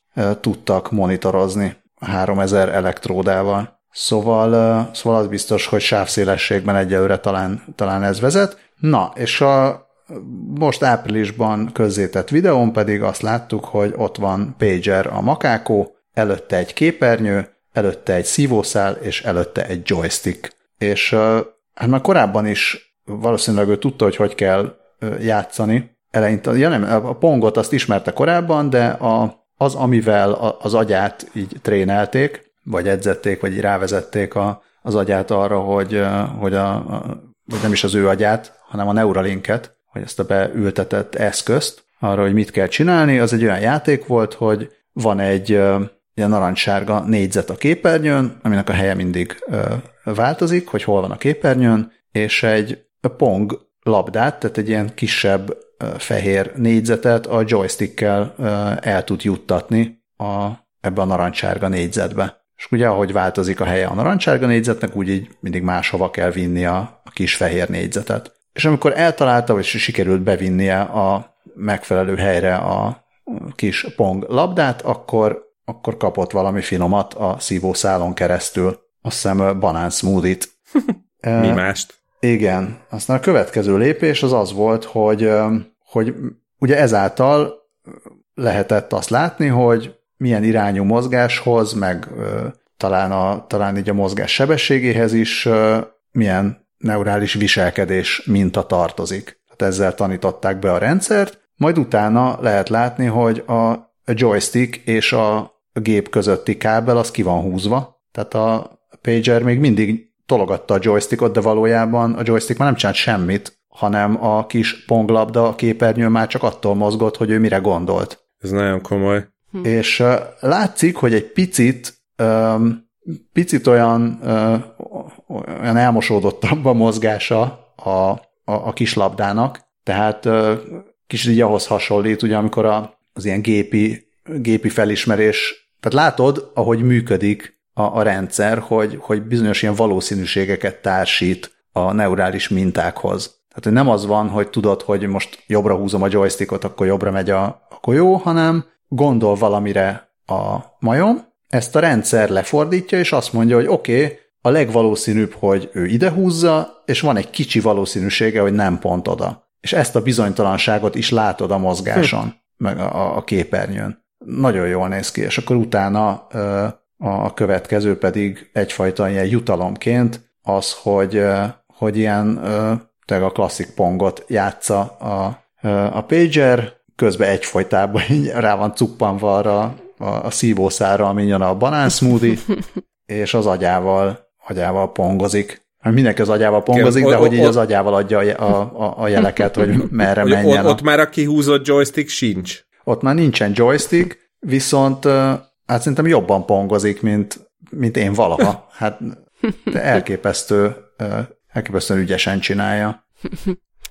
tudtak monitorozni 3000 elektródával. Szóval, szóval az biztos, hogy sávszélességben egyelőre talán, talán ez vezet. Na, és a most áprilisban közzétett videón pedig azt láttuk, hogy ott van Pager a makákó, előtte egy képernyő, előtte egy szívószál, és előtte egy joystick. És hát már korábban is valószínűleg ő tudta, hogy hogy kell játszani. Eleinte, ja nem, a pongot azt ismerte korábban, de a, az, amivel az agyát így trénelték, vagy edzették, vagy rávezették a, az agyát arra, hogy, hogy, a, a, vagy nem is az ő agyát, hanem a Neuralinket, vagy ezt a beültetett eszközt, arra, hogy mit kell csinálni, az egy olyan játék volt, hogy van egy ilyen narancssárga négyzet a képernyőn, aminek a helye mindig változik, hogy hol van a képernyőn, és egy pong labdát, tehát egy ilyen kisebb fehér négyzetet a joystickkel el tud juttatni a, ebbe a narancssárga négyzetbe. És ugye ahogy változik a helye a narancssárga négyzetnek, úgy így mindig máshova kell vinni a, a kis fehér négyzetet. És amikor eltalálta, vagy sikerült bevinnie a megfelelő helyre a kis pong labdát, akkor, akkor kapott valami finomat a szívószálon keresztül. Azt hiszem banán smoothie-t. Mi mást? Igen. Aztán a következő lépés az az volt, hogy, hogy ugye ezáltal lehetett azt látni, hogy milyen irányú mozgáshoz, meg talán, a, talán így a mozgás sebességéhez is milyen neurális viselkedés minta tartozik. Tehát ezzel tanították be a rendszert, majd utána lehet látni, hogy a joystick és a gép közötti kábel az ki van húzva, tehát a pager még mindig tologatta a joystickot, de valójában a joystick már nem csinált semmit, hanem a kis ponglabda a képernyőn már csak attól mozgott, hogy ő mire gondolt. Ez nagyon komoly. Hm. És uh, látszik, hogy egy picit um, picit olyan, uh, olyan elmosódottabb a mozgása a, a, a kis labdának, tehát uh, kicsit így ahhoz hasonlít, ugye amikor a, az ilyen gépi, gépi felismerés, tehát látod, ahogy működik a, a rendszer, hogy, hogy bizonyos ilyen valószínűségeket társít a neurális mintákhoz. Tehát hogy nem az van, hogy tudod, hogy most jobbra húzom a joystickot, akkor jobbra megy a, a golyó, hanem gondol valamire a majom, ezt a rendszer lefordítja, és azt mondja, hogy oké, okay, a legvalószínűbb, hogy ő ide húzza, és van egy kicsi valószínűsége, hogy nem pont oda. És ezt a bizonytalanságot is látod a mozgáson, hm. meg a, a képernyőn. Nagyon jól néz ki, és akkor utána a következő pedig egyfajta ilyen jutalomként az, hogy, hogy ilyen tehát a klasszik pongot játsza a, a pager, közben egyfolytában rá van cuppanva arra a, a szívószára, ami jön a banán smoothie, és az agyával, agyával pongozik. Hát mindenki az agyával pongozik, de hogy így az agyával adja a, a, a jeleket, hogy merre menjen. Ott, ott már a kihúzott joystick sincs. Ott már nincsen joystick, viszont hát szerintem jobban pongozik, mint, mint én valaha. Hát de elképesztő, elképesztően ügyesen csinálja.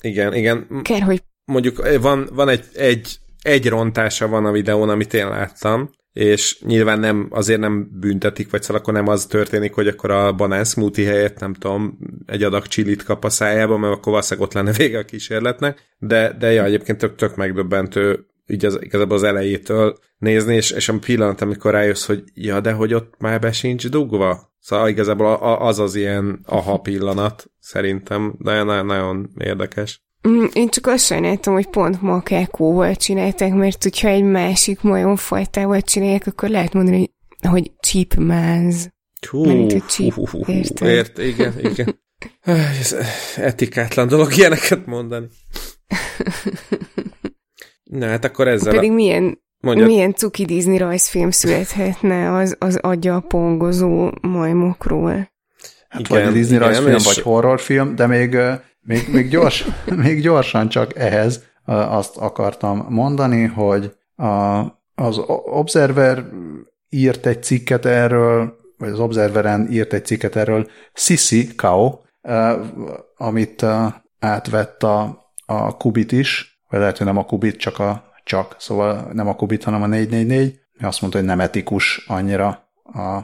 Igen, igen. Kár, hogy... Mondjuk van, van egy, egy, egy rontása van a videón, amit én láttam, és nyilván nem, azért nem büntetik, vagy szóval akkor nem az történik, hogy akkor a banán smoothie helyett, nem tudom, egy adag csilit kap a szájába, mert akkor valószínűleg ott lenne vége a kísérletnek, de, de ja, egyébként tök, tök megdöbbentő így az, igazából az elejétől nézni, és, és a pillanat, amikor rájössz, hogy ja, de hogy ott már be sincs dugva. Szóval igazából az az ilyen aha pillanat, szerintem, de nagyon, nagyon érdekes. Mm, én csak azt sajnáltam, hogy pont makákóval csinálták, mert hogyha egy másik majomfajtával csinálják, akkor lehet mondani, hogy man's. Hú, cheap, hú, hú, hú, ért, igen, igen. Ez etikátlan dolog ilyeneket mondani. Na hát akkor ezzel... Pedig a... milyen, Mondjad. milyen cuki Disney rajzfilm születhetne az, az agya pongozó majmokról. Hát igen, vagy Disney igen, rajzfilm, és... vagy horrorfilm, de még, még, még, gyors, még gyorsan csak ehhez azt akartam mondani, hogy a, az Observer írt egy cikket erről, vagy az Observeren írt egy cikket erről, Sissy Kao, amit átvett a, a Kubit is, vagy lehet, hogy nem a Kubit, csak a csak, szóval nem a Kubit, hanem a 444. Azt mondta, hogy nem etikus annyira a,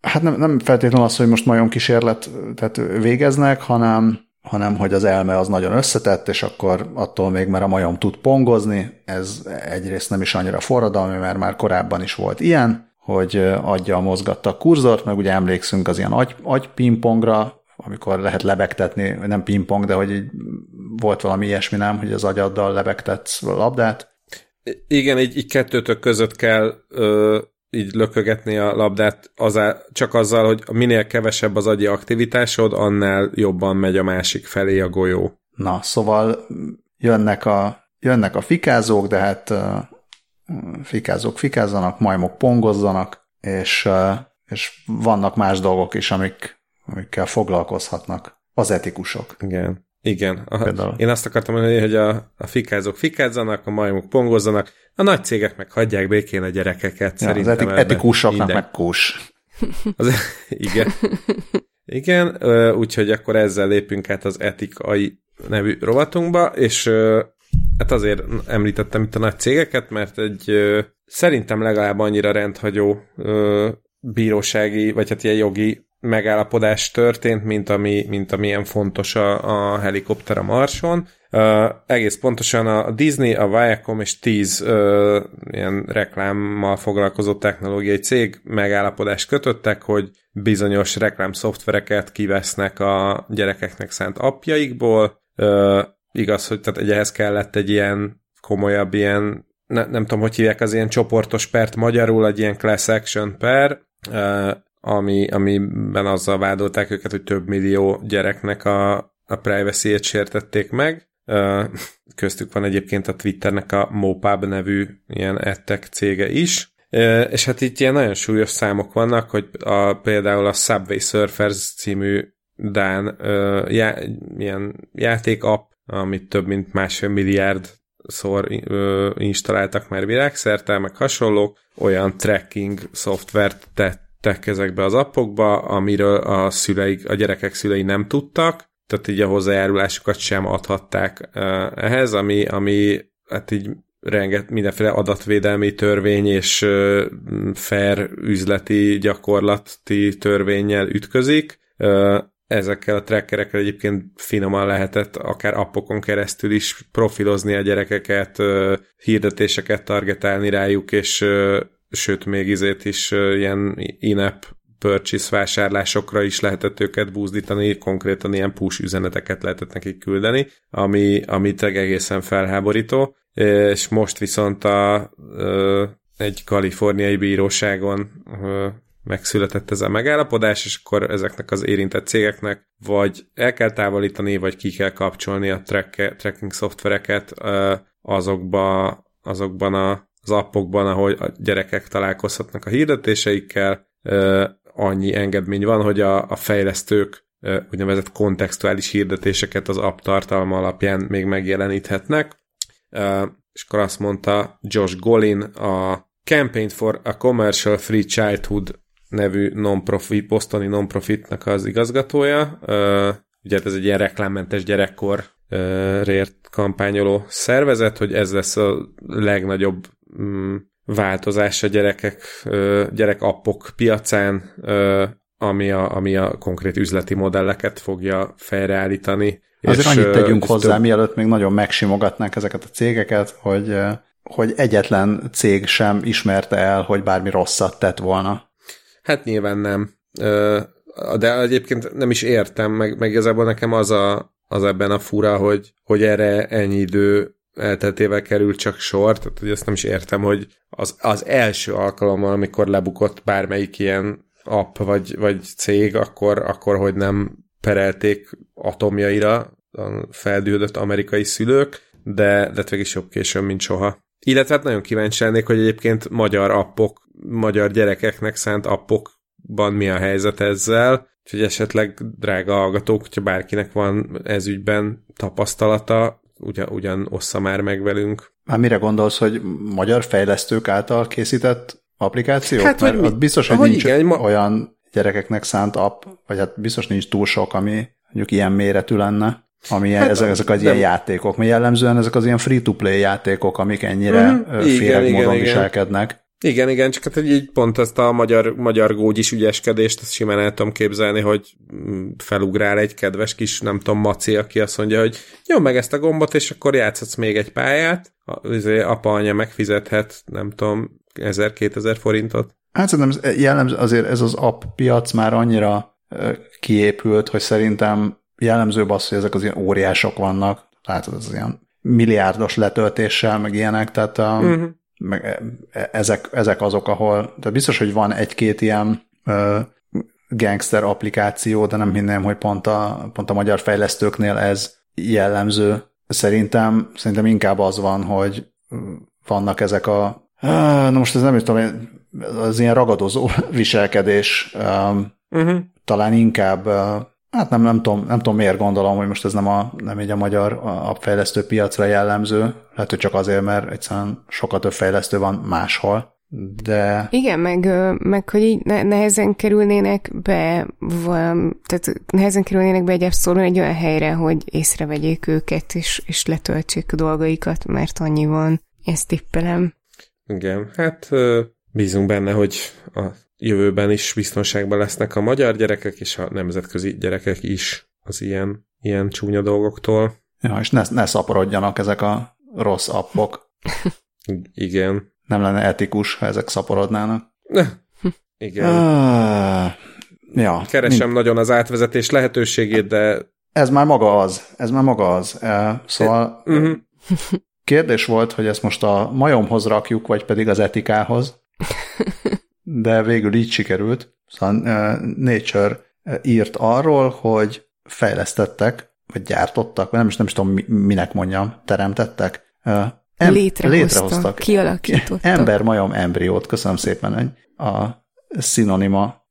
hát nem, nem feltétlenül az, hogy most majom kísérlet tehát végeznek, hanem, hanem hogy az elme az nagyon összetett, és akkor attól még, mert a majom tud pongozni, ez egyrészt nem is annyira forradalmi, mert már korábban is volt ilyen, hogy adja mozgatta a kurzort, meg ugye emlékszünk az ilyen agy, agypingpongra, amikor lehet lebegtetni, nem pingpong, de hogy így volt valami ilyesmi, nem, hogy az agyaddal lebegtetsz labdát. Igen, így, így kettőtök között kell ö, így lökögetni a labdát azá, csak azzal, hogy minél kevesebb az agyi aktivitásod, annál jobban megy a másik felé a golyó. Na, szóval jönnek a, jönnek a fikázók, de hát fikázók fikázzanak, majmok pongozzanak, és, és vannak más dolgok is, amik amikkel foglalkozhatnak az etikusok. Igen. Igen. A, én azt akartam mondani, hogy a, a fikázók fikázzanak, a majmok pongozzanak, a nagy cégek meg hagyják békén a gyerekeket. Ja, szerintem az etik, etikusoknak minden. meg kós. Az, igen. Igen, úgyhogy akkor ezzel lépünk át az etikai nevű rovatunkba, és hát azért említettem itt a nagy cégeket, mert egy szerintem legalább annyira rendhagyó bírósági, vagy hát ilyen jogi megállapodás történt, mint, ami, mint amilyen fontos a, a helikopter a Marson. Uh, egész pontosan a Disney, a Viacom és 10 uh, ilyen reklámmal foglalkozó technológiai cég megállapodást kötöttek, hogy bizonyos reklám szoftvereket kivesznek a gyerekeknek szánt appjaikból. Uh, igaz, hogy tehát ehhez kellett egy ilyen komolyabb ilyen ne, nem tudom, hogy hívják az ilyen csoportos pert magyarul, egy ilyen class action per, ami, amiben azzal vádolták őket, hogy több millió gyereknek a, a privacy-ét sértették meg. Köztük van egyébként a Twitternek a Mopab nevű ilyen ettek cége is. És hát itt ilyen nagyon súlyos számok vannak, hogy a, például a Subway Surfers című Dán já, ilyen játékapp, amit több mint másfél milliárd szor installáltak már világszerte, meg hasonlók, olyan tracking szoftvert tett tettek ezekbe az appokba, amiről a szüleik, a gyerekek szülei nem tudtak, tehát így a hozzájárulásukat sem adhatták ehhez, ami, ami hát így renget, mindenféle adatvédelmi törvény és fair üzleti gyakorlati törvényel ütközik. Ezekkel a trackerekkel egyébként finoman lehetett akár appokon keresztül is profilozni a gyerekeket, hirdetéseket targetálni rájuk, és sőt, még izét is ilyen in-app purchase vásárlásokra is lehetett őket búzdítani, konkrétan ilyen push üzeneteket lehetett nekik küldeni, ami, ami egészen felháborító, és most viszont a, egy kaliforniai bíróságon megszületett ez a megállapodás, és akkor ezeknek az érintett cégeknek vagy el kell távolítani, vagy ki kell kapcsolni a track, tracking szoftvereket azokba, azokban a az appokban, ahol a gyerekek találkozhatnak a hirdetéseikkel, annyi engedmény van, hogy a, a fejlesztők úgynevezett kontextuális hirdetéseket az app tartalma alapján még megjeleníthetnek. És akkor azt mondta Josh Golin, a Campaign for a Commercial Free Childhood nevű non-profit, bostoni non-profitnak az igazgatója. Ugye ez egy ilyen reklámmentes gyerekkor kampányoló szervezet, hogy ez lesz a legnagyobb változás a gyerekek, gyerek appok piacán, ami a, ami a konkrét üzleti modelleket fogja fejreállítani. Azért és, annyit tegyünk hozzá, több... mielőtt még nagyon megsimogatnánk ezeket a cégeket, hogy hogy egyetlen cég sem ismerte el, hogy bármi rosszat tett volna. Hát nyilván nem. De egyébként nem is értem, meg, meg igazából nekem az, a, az ebben a fura, hogy, hogy erre ennyi idő elteltével került csak sor, tehát hogy ezt nem is értem, hogy az, az első alkalommal, amikor lebukott bármelyik ilyen app vagy, vagy cég, akkor, akkor hogy nem perelték atomjaira a feldüldött amerikai szülők, de lett is jobb későn, mint soha. Illetve hát nagyon kíváncsi lennék, hogy egyébként magyar appok, magyar gyerekeknek szánt appokban mi a helyzet ezzel, úgyhogy esetleg drága hallgatók, hogyha bárkinek van ez ügyben tapasztalata, ugyan, ugyan ossza már meg velünk. Már mire gondolsz, hogy magyar fejlesztők által készített applikációk? Hát, Mert hogy biztos, hogy, hogy nincs igen, ma... olyan gyerekeknek szánt app, vagy hát biztos nincs túl sok, ami mondjuk ilyen méretű lenne, ami hát, ezek, ezek az de... ilyen játékok. Mert jellemzően ezek az ilyen free-to-play játékok, amik ennyire mm-hmm. féreg módon igen, viselkednek. Igen, igen, csak hát így pont ezt a magyar, magyar gógyis ügyeskedést, ezt simán el tudom képzelni, hogy mm, felugrál egy kedves kis, nem tudom, maci, aki azt mondja, hogy jó meg ezt a gombot, és akkor játszhatsz még egy pályát, izé, apa-anya megfizethet, nem tudom, 1000-2000 forintot. Hát szerintem jellemző, azért ez az app piac már annyira kiépült, hogy szerintem jellemzőbb az, hogy ezek az ilyen óriások vannak, látod, ez az ilyen milliárdos letöltéssel, meg ilyenek, tehát uh-huh meg e, e, ezek, ezek azok, ahol, tehát biztos, hogy van egy-két ilyen ö, gangster applikáció, de nem hinném, hogy pont a, pont a magyar fejlesztőknél ez jellemző. Szerintem, szerintem inkább az van, hogy vannak ezek a na most ez nem is tudom, az ilyen ragadozó viselkedés uh-huh. talán inkább Hát nem, nem, tudom, nem tudom, miért gondolom, hogy most ez nem, a, nem így a magyar appfejlesztő piacra jellemző. Lehet, hogy csak azért, mert egyszerűen sokat több fejlesztő van máshol. De... Igen, meg, meg hogy így nehezen kerülnének be, valam, tehát nehezen kerülnének be egy app egy olyan helyre, hogy észrevegyék őket, és, és letöltsék a dolgaikat, mert annyi van. Ezt tippelem. Igen, hát bízunk benne, hogy a jövőben is biztonságban lesznek a magyar gyerekek, és a nemzetközi gyerekek is az ilyen, ilyen csúnya dolgoktól. Ja, és ne, ne szaporodjanak ezek a rossz appok. Igen. Nem lenne etikus, ha ezek szaporodnának. Igen. Ja. Keresem mind... nagyon az átvezetés lehetőségét, de... Ez már maga az. Ez már maga az. Szóval uh-huh. kérdés volt, hogy ezt most a majomhoz rakjuk, vagy pedig az etikához de végül így sikerült. Szóval Nature írt arról, hogy fejlesztettek, vagy gyártottak, vagy nem is, nem is tudom, minek mondjam, teremtettek. Em, létrehoztak, létrehoztak, kialakítottak. Ember-majom embriót, köszönöm szépen a szinonima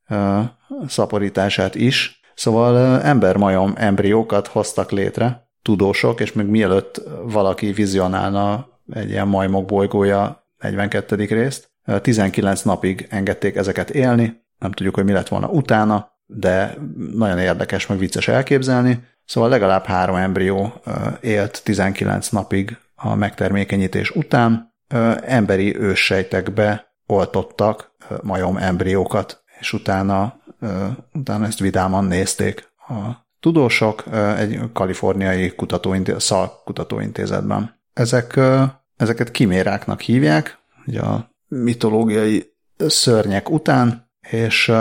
szaporítását is. Szóval ember-majom embriókat hoztak létre, tudósok, és még mielőtt valaki vizionálna egy ilyen majmok bolygója 42. részt, 19 napig engedték ezeket élni, nem tudjuk, hogy mi lett volna utána, de nagyon érdekes, meg vicces elképzelni. Szóval legalább három embrió élt 19 napig a megtermékenyítés után, emberi őssejtekbe oltottak majom embriókat, és utána, utána ezt vidáman nézték a tudósok egy kaliforniai kutatóintézet, szalkutatóintézetben. Ezek, ezeket kiméráknak hívják, ugye a mitológiai szörnyek után, és,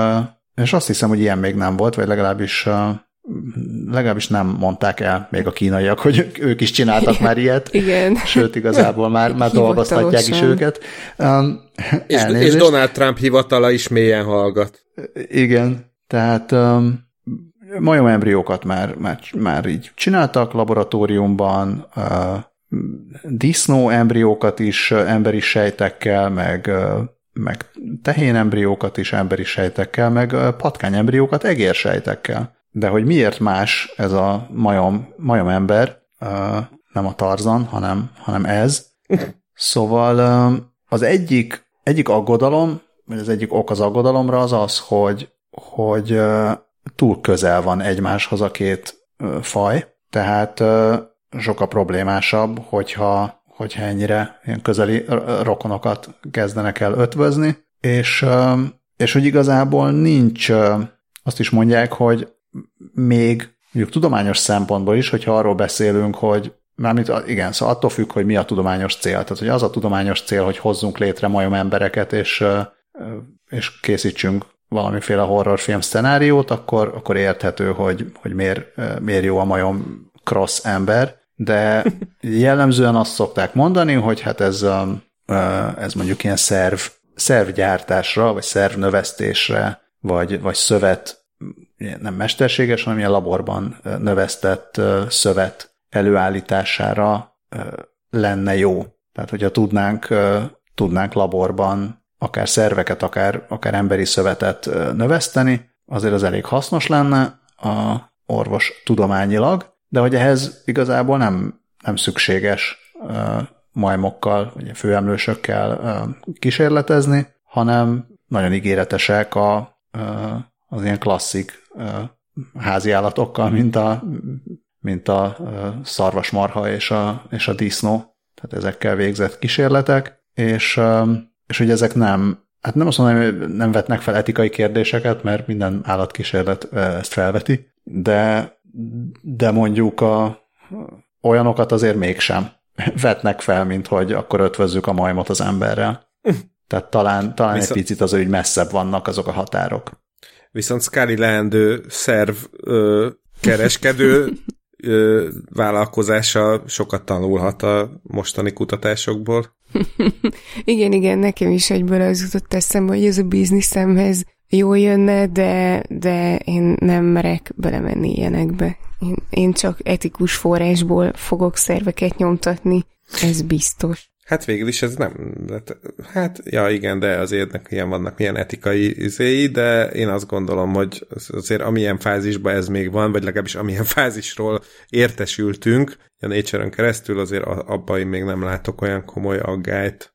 és azt hiszem, hogy ilyen még nem volt, vagy legalábbis legalábbis nem mondták el még a kínaiak, hogy ők is csináltak már ilyet. Igen. Sőt, igazából már, már dolgoztatják is őket. Um, és, és Donald Trump hivatala is mélyen hallgat. Igen, tehát um, majomembriókat már, már, már így csináltak laboratóriumban, uh, disznó embriókat is emberi sejtekkel, meg, meg tehén embriókat is emberi sejtekkel, meg patkány embriókat egérsejtekkel. De hogy miért más ez a majom, majom ember, nem a Tarzan, hanem, hanem ez. Szóval az egyik, egyik aggodalom, vagy az egyik ok az aggodalomra az az, hogy, hogy túl közel van egymáshoz a két faj, tehát sokkal problémásabb, hogyha, hogyha ennyire ilyen közeli rokonokat kezdenek el ötvözni, és, és hogy igazából nincs, azt is mondják, hogy még mondjuk tudományos szempontból is, hogyha arról beszélünk, hogy Mármint igen, szóval attól függ, hogy mi a tudományos cél. Tehát, hogy az a tudományos cél, hogy hozzunk létre majom embereket, és, és készítsünk valamiféle horrorfilm szenáriót, akkor, akkor érthető, hogy, hogy miért, miért jó a majom cross ember, de jellemzően azt szokták mondani, hogy hát ez, ez mondjuk ilyen szerv, szervgyártásra, vagy szervnövesztésre, vagy, vagy szövet, nem mesterséges, hanem ilyen laborban növesztett szövet előállítására lenne jó. Tehát, hogyha tudnánk, tudnánk laborban akár szerveket, akár, akár emberi szövetet növeszteni, azért az elég hasznos lenne a orvos tudományilag, de hogy ehhez igazából nem, nem szükséges majmokkal, vagy főemlősökkel kísérletezni, hanem nagyon ígéretesek a, az ilyen klasszik házi állatokkal, mint a, mint a szarvasmarha és a, és a disznó, tehát ezekkel végzett kísérletek, és, és hogy ezek nem, hát nem azt mondom, hogy nem vetnek fel etikai kérdéseket, mert minden állatkísérlet ezt felveti, de, de mondjuk a, olyanokat azért mégsem vetnek fel, mint hogy akkor ötvözzük a majmot az emberrel. Tehát talán, talán Viszont... egy picit az, hogy messzebb vannak azok a határok. Viszont Scully leendő szerv ö, kereskedő ö, vállalkozása sokat tanulhat a mostani kutatásokból. igen, igen, nekem is egyből az jutott eszembe, hogy ez a bizniszemhez jó jönne, de, de én nem merek belemenni ilyenekbe. Én, én csak etikus forrásból fogok szerveket nyomtatni, ez biztos. Hát végül is ez nem, hát ja igen, de azért ilyen vannak ilyen etikai izéi, de én azt gondolom, hogy azért amilyen fázisban ez még van, vagy legalábbis amilyen fázisról értesültünk, a nature keresztül azért abban én még nem látok olyan komoly aggályt.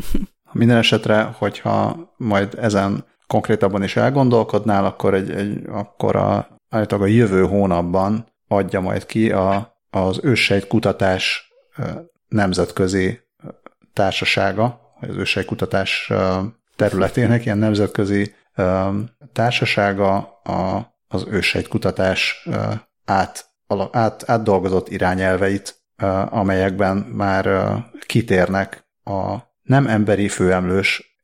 Minden esetre, hogyha majd ezen konkrétabban is elgondolkodnál, akkor, egy, egy, akkor a, a jövő hónapban adja majd ki a, az őssejt kutatás nemzetközi társasága, az ősejkutatás területének ilyen nemzetközi társasága a, az ősejkutatás át, át, átdolgozott irányelveit, amelyekben már kitérnek a nem emberi főemlős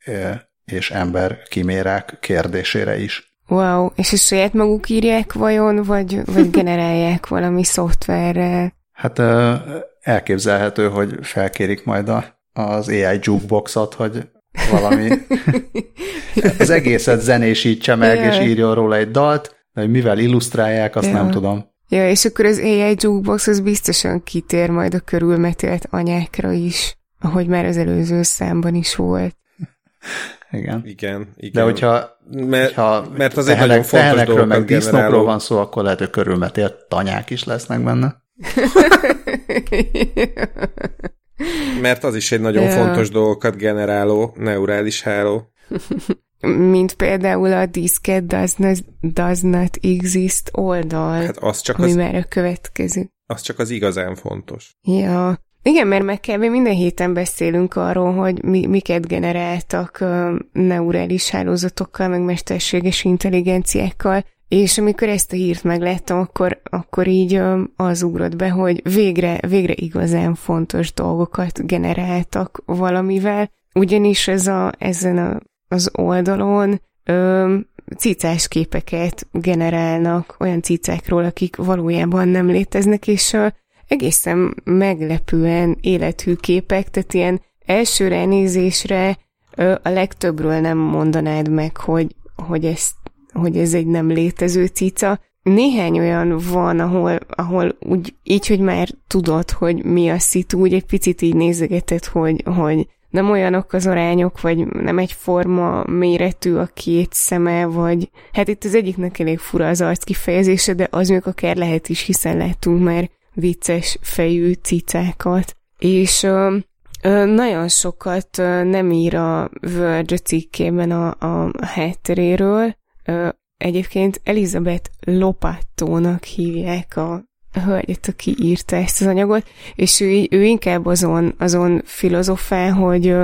és ember kimérák kérdésére is. Wow, és ezt saját maguk írják vajon, vagy, vagy generálják valami szoftverrel? Hát elképzelhető, hogy felkérik majd a az AI jukeboxot, hogy valami az egészet zenésítse meg, yeah. és írjon róla egy dalt, de hogy mivel illusztrálják, azt yeah. nem tudom. Ja, és akkor az AI jukebox az biztosan kitér majd a körülmetélt anyákra is, ahogy már az előző számban is volt. Igen. Igen, igen. De hogyha, mert, hogyha mert az egy nagyon fontos dolog meg disznókról van szó, akkor lehet, hogy körülmetélt tanyák is lesznek benne. Mert az is egy nagyon yeah. fontos dolgokat generáló neurális háló. Mint például a Disket does not, does not exist oldal, hát az csak ami az, már a következő. Az csak az igazán fontos. Ja, igen, mert meg kb. minden héten beszélünk arról, hogy mi, miket generáltak uh, neurális hálózatokkal, meg mesterséges intelligenciákkal, és amikor ezt a hírt megláttam, akkor, akkor így az ugrott be, hogy végre, végre igazán fontos dolgokat generáltak valamivel, ugyanis ez a, ezen a, az oldalon ö, cicás képeket generálnak olyan cicákról, akik valójában nem léteznek, és ö, egészen meglepően élethű képek, tehát ilyen első ránézésre a legtöbbről nem mondanád meg, hogy, hogy ezt hogy ez egy nem létező cica. Néhány olyan van, ahol, ahol úgy, így, hogy már tudod, hogy mi a szitu, úgy egy picit így nézegetett, hogy, hogy nem olyanok az arányok, vagy nem egy forma méretű a két szeme, vagy hát itt az egyiknek elég fura az arc kifejezése, de az még akár lehet is, hiszen láttunk már vicces fejű cicákat. És ö, ö, nagyon sokat ö, nem ír a Verge cikkében a, a hátteréről, Egyébként Elizabeth Lopattónak hívják a hölgyet, aki írta ezt az anyagot, és ő, ő inkább azon, azon filozofál, hogy,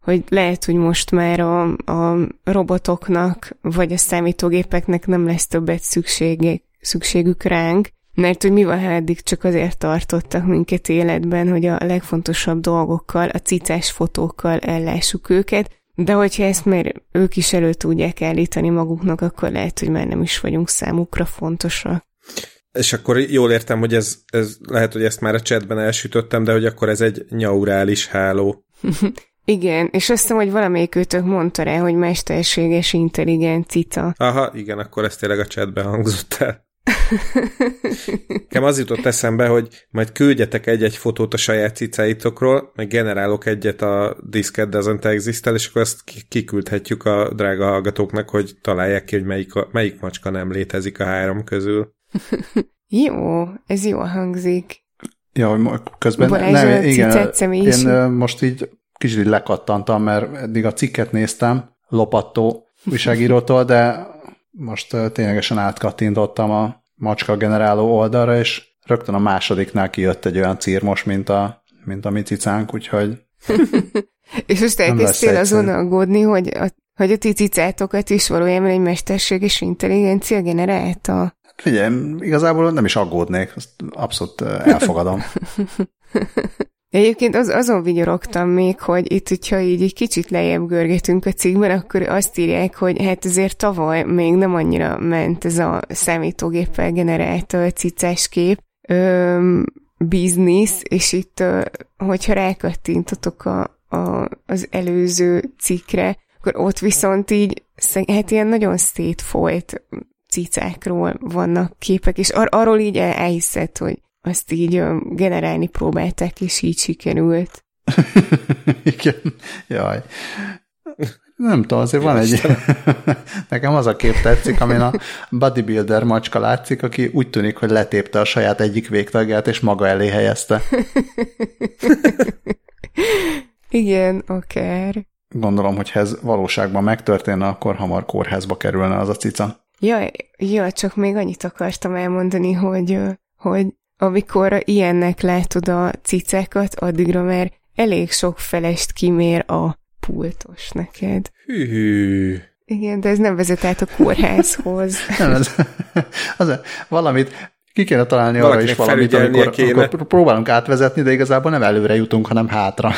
hogy lehet, hogy most már a, a robotoknak, vagy a számítógépeknek nem lesz többet szüksége, szükségük ránk, mert hogy mi van, ha eddig csak azért tartottak minket életben, hogy a legfontosabb dolgokkal, a cicás fotókkal ellássuk őket, de hogyha ezt már ők is elő tudják állítani maguknak, akkor lehet, hogy már nem is vagyunk számukra fontosak. És akkor jól értem, hogy ez, ez lehet, hogy ezt már a chatben elsütöttem, de hogy akkor ez egy nyaurális háló. igen, és azt hiszem, hogy valamelyik őtök mondta rá, hogy mesterséges intelligencia. Aha, igen, akkor ez tényleg a chatben hangzott el. Nekem az jutott eszembe, hogy majd küldjetek egy-egy fotót a saját cicáitokról, meg generálok egyet a Disket Doesn't exist és akkor azt kiküldhetjük a drága hallgatóknak, hogy találják ki, hogy melyik, a, melyik macska nem létezik a három közül. jó, ez jó hangzik. Ja, közben Balázs, nem, igen, én most így kicsit lekattantam, mert eddig a cikket néztem, lopattó újságírótól, de most ténylegesen átkattintottam a macska generáló oldalra, és rögtön a másodiknál kijött egy olyan círmos, mint a, mint a mi cicánk, úgyhogy És most elkezdtél azon aggódni, hogy a, hogy a ti cicátokat is valójában egy mesterséges intelligencia generálta? Figyelj, igazából nem is aggódnék, azt abszolút elfogadom. Egyébként az, azon vigyorogtam még, hogy itt, hogyha így egy kicsit lejjebb görgetünk a cikkben, akkor azt írják, hogy hát azért tavaly még nem annyira ment ez a számítógéppel generált cicás kép, öm, biznisz, és itt, hogyha rákattintotok a, a, az előző cikkre, akkor ott viszont így, hát ilyen nagyon szétfolyt cicákról vannak képek, és ar- arról így elhiszed, hogy azt így generálni próbálták, és így sikerült. Igen, jaj. Nem tudom, azért van egy... Nekem az a kép tetszik, amin a bodybuilder macska látszik, aki úgy tűnik, hogy letépte a saját egyik végtagját, és maga elé helyezte. Igen, akár. Gondolom, hogy ez valóságban megtörténne, akkor hamar kórházba kerülne az a cica. Ja, ja, csak még annyit akartam elmondani, hogy, hogy amikor ilyennek látod a cicákat, addigra már elég sok felest kimér a pultos neked. Hű. Igen, de ez nem vezet át a kórházhoz. nem, ez, az, valamit ki kéne találni arra is valamit, amikor, kéne. amikor próbálunk átvezetni, de igazából nem előre jutunk, hanem hátra.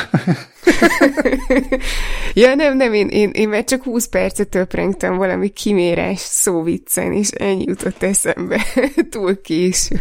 ja, nem, nem, én, én, én már csak 20 percet töprengtem valami kimérás szóviccen, és ennyi jutott eszembe túl későn.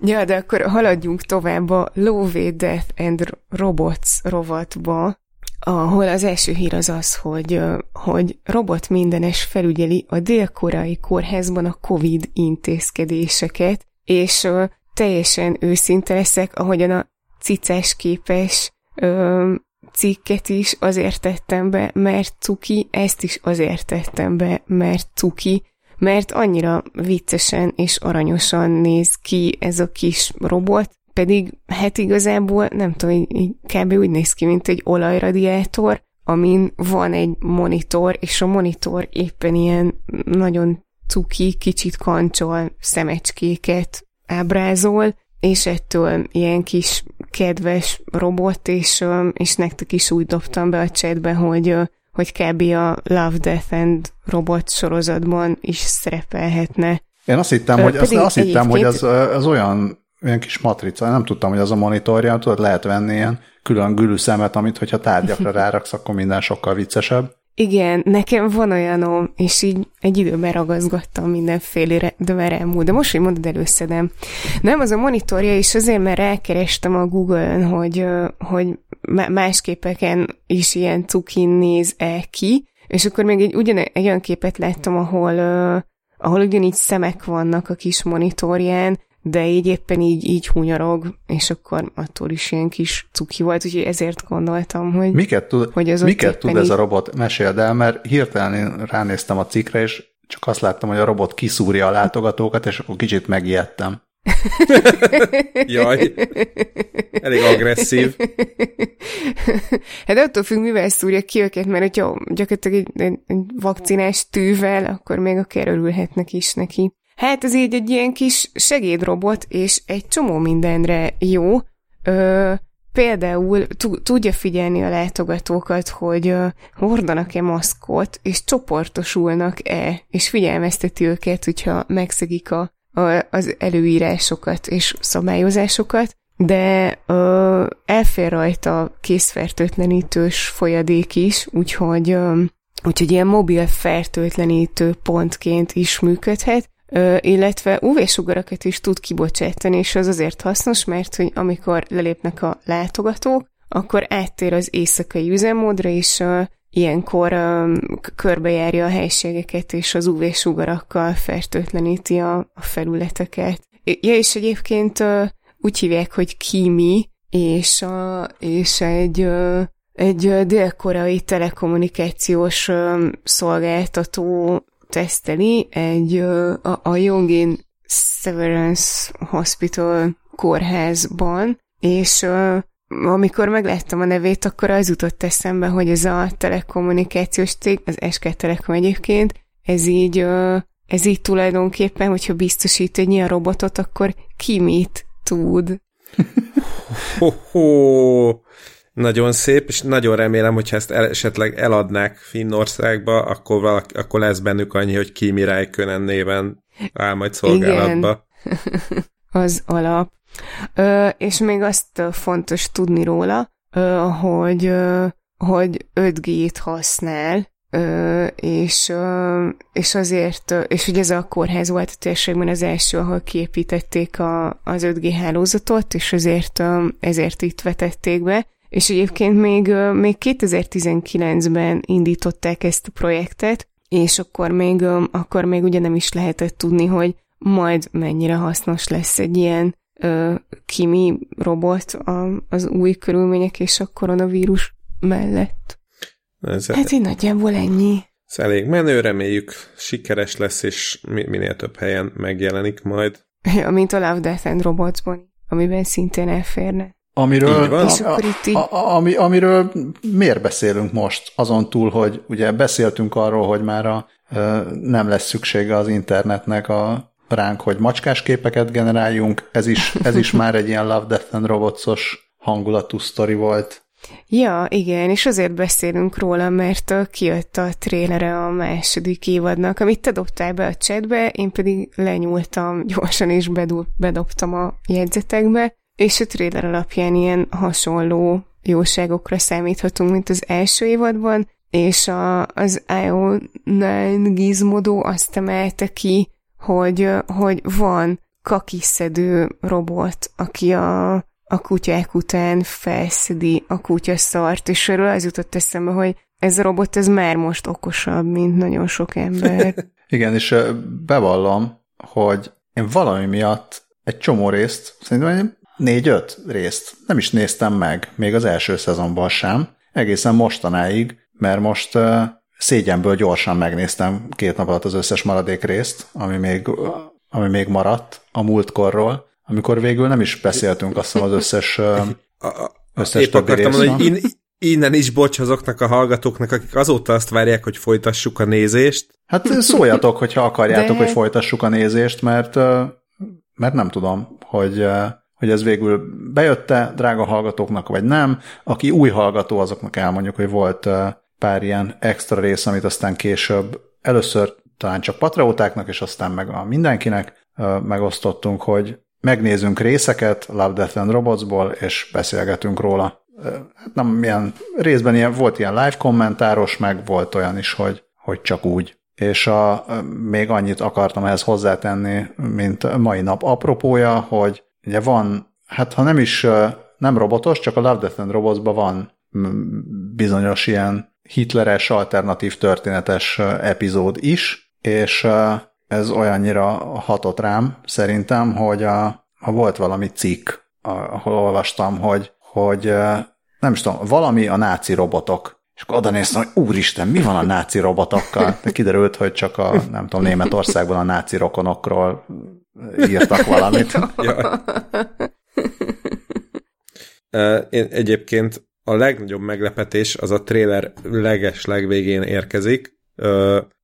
ja, de akkor haladjunk tovább a Low Death and Robots rovatba, ahol az első hír az az, hogy, hogy robot mindenes felügyeli a dél-koreai kórházban a COVID intézkedéseket, és teljesen őszinte leszek, ahogyan a cicás képes ö, cikket is azért tettem be, mert cuki, ezt is azért tettem be, mert cuki, mert annyira viccesen és aranyosan néz ki ez a kis robot, pedig hát igazából nem tudom, így, így kb. úgy néz ki, mint egy olajradiátor, amin van egy monitor, és a monitor éppen ilyen nagyon cuki, kicsit kancsol szemecskéket ábrázol, és ettől ilyen kis kedves robot, és, és nektek is úgy dobtam be a chatbe, hogy, hogy kb. a Love, Death and Robot sorozatban is szerepelhetne. Én azt hittem, hogy, azt, azt hittem, hogy az, az olyan olyan kis matrica, nem tudtam, hogy az a monitorja, tudod, lehet venni ilyen külön gülű szemet, amit hogyha tárgyakra ráraksz, akkor minden sokkal viccesebb. Igen, nekem van olyanom, és így egy időben ragaszgattam mindenfélére, de már elmúlt. De most, hogy mondod, előszedem. Nem, az a monitorja is azért, mert elkerestem a Google-on, hogy, hogy más képeken is ilyen cukin néz-e ki, és akkor még egy, ugyan, egy olyan képet láttam, ahol, ahol ugyanígy szemek vannak a kis monitorján, de így éppen így, így hunyarog, és akkor attól is ilyen kis cuki volt, úgyhogy ezért gondoltam, hogy, miket tud, hogy az miket tud ez a robot? Meséld el, mert hirtelen én ránéztem a cikkre, és csak azt láttam, hogy a robot kiszúrja a látogatókat, és akkor kicsit megijedtem. Jaj, elég agresszív. Hát attól függ, mivel szúrja ki őket, mert hogyha gyakorlatilag egy, egy, egy vakcinás tűvel, akkor még akár örülhetnek is neki. Hát ez így egy ilyen kis segédrobot, és egy csomó mindenre jó. Ö, például tudja figyelni a látogatókat, hogy ö, hordanak-e maszkot, és csoportosulnak-e, és figyelmezteti őket, hogyha megszegik a az előírásokat és szabályozásokat, de ö, elfér rajta készfertőtlenítős folyadék is, úgyhogy, ö, úgyhogy ilyen mobil fertőtlenítő pontként is működhet, illetve UV-sugarakat is tud kibocsátani, és az azért hasznos, mert hogy amikor lelépnek a látogatók, akkor áttér az éjszakai üzemmódra, és ilyenkor körbejárja a helységeket, és az UV-sugarakkal fertőtleníti a, felületeket. Ja, és egyébként úgy hívják, hogy Kimi, és, a, és egy, egy dél-koreai telekommunikációs szolgáltató teszteli egy a, a Yongin Severance Hospital kórházban, és amikor megláttam a nevét, akkor az jutott eszembe, hogy ez a telekommunikációs cég, az SK Telekom egyébként, ez így, ez így tulajdonképpen, hogyha biztosít egy ilyen robotot, akkor ki mit tud. Nagyon szép, és nagyon remélem, hogyha ezt el, esetleg eladnák Finnországba, akkor, valaki, akkor lesz bennük annyi, hogy Kimi Räikkönen néven áll majd szolgálatba. Igen. az alap. Ö, és még azt fontos tudni róla, ö, hogy, ö, hogy 5G-t használ, Ö, és, ö, és azért, és ugye ez a kórház volt a térségben az első, ahol kiépítették a, az 5G hálózatot, és ezért, ö, ezért itt vetették be, és egyébként még, még 2019-ben indították ezt a projektet, és akkor még, akkor még ugye nem is lehetett tudni, hogy majd mennyire hasznos lesz egy ilyen ö, kimi robot a, az új körülmények és a koronavírus mellett. Ez hát én nagyjából ennyi. Ez elég menő, reméljük sikeres lesz, és minél több helyen megjelenik majd. Ja, mint a Love, Death and Robotsban, amiben szintén elférne. Amiről, a, a, így... a, ami, amiről miért beszélünk most? Azon túl, hogy ugye beszéltünk arról, hogy már a, nem lesz szüksége az internetnek a ránk, hogy macskás képeket generáljunk. Ez is, ez is már egy ilyen Love, Death and Robotsos hangulatú sztori volt. Ja, igen, és azért beszélünk róla, mert kijött a trélere a második évadnak, amit te dobtál be a chatbe, én pedig lenyúltam gyorsan és bedobtam a jegyzetekbe, és a trailer alapján ilyen hasonló jóságokra számíthatunk, mint az első évadban, és a, az IO9 Gizmodo azt emelte ki, hogy, hogy van kakiszedő robot, aki a, a kutyák után felszedi a kutya szart, és erről az jutott eszembe, hogy ez a robot, ez már most okosabb, mint nagyon sok ember. Igen, és bevallom, hogy én valami miatt egy csomó részt, szerintem négy-öt részt nem is néztem meg, még az első szezonban sem, egészen mostanáig, mert most uh, szégyenből gyorsan megnéztem két nap alatt az összes maradék részt, ami még, ami még maradt a múltkorról, amikor végül nem is beszéltünk azt hiszem az összes, uh, összes Épp többi akartam mondani, hogy in, innen is bocs azoknak a hallgatóknak, akik azóta azt várják, hogy folytassuk a nézést. Hát szóljatok, hogyha akarjátok, De... hogy folytassuk a nézést, mert, mert nem tudom, hogy hogy ez végül bejötte drága hallgatóknak, vagy nem. Aki új hallgató, azoknak elmondjuk, hogy volt pár ilyen extra rész, amit aztán később először talán csak patriótáknak, és aztán meg a mindenkinek megosztottunk, hogy megnézünk részeket Love, Death and Robotsból, és beszélgetünk róla. Hát nem ilyen, részben ilyen, volt ilyen live kommentáros, meg volt olyan is, hogy, hogy csak úgy. És a, még annyit akartam ehhez hozzátenni, mint mai nap apropója, hogy Ugye van, hát ha nem is nem robotos, csak a Love, Death and Robotsban van bizonyos ilyen hitleres, alternatív történetes epizód is, és ez olyannyira hatott rám szerintem, hogy a, ha volt valami cikk, ahol olvastam, hogy, hogy nem is tudom, valami a náci robotok. És akkor oda néztem, hogy úristen, mi van a náci robotokkal? De kiderült, hogy csak a, nem tudom, Németországban a náci rokonokról írtak valamit. Én egyébként a legnagyobb meglepetés az a trailer leges legvégén érkezik.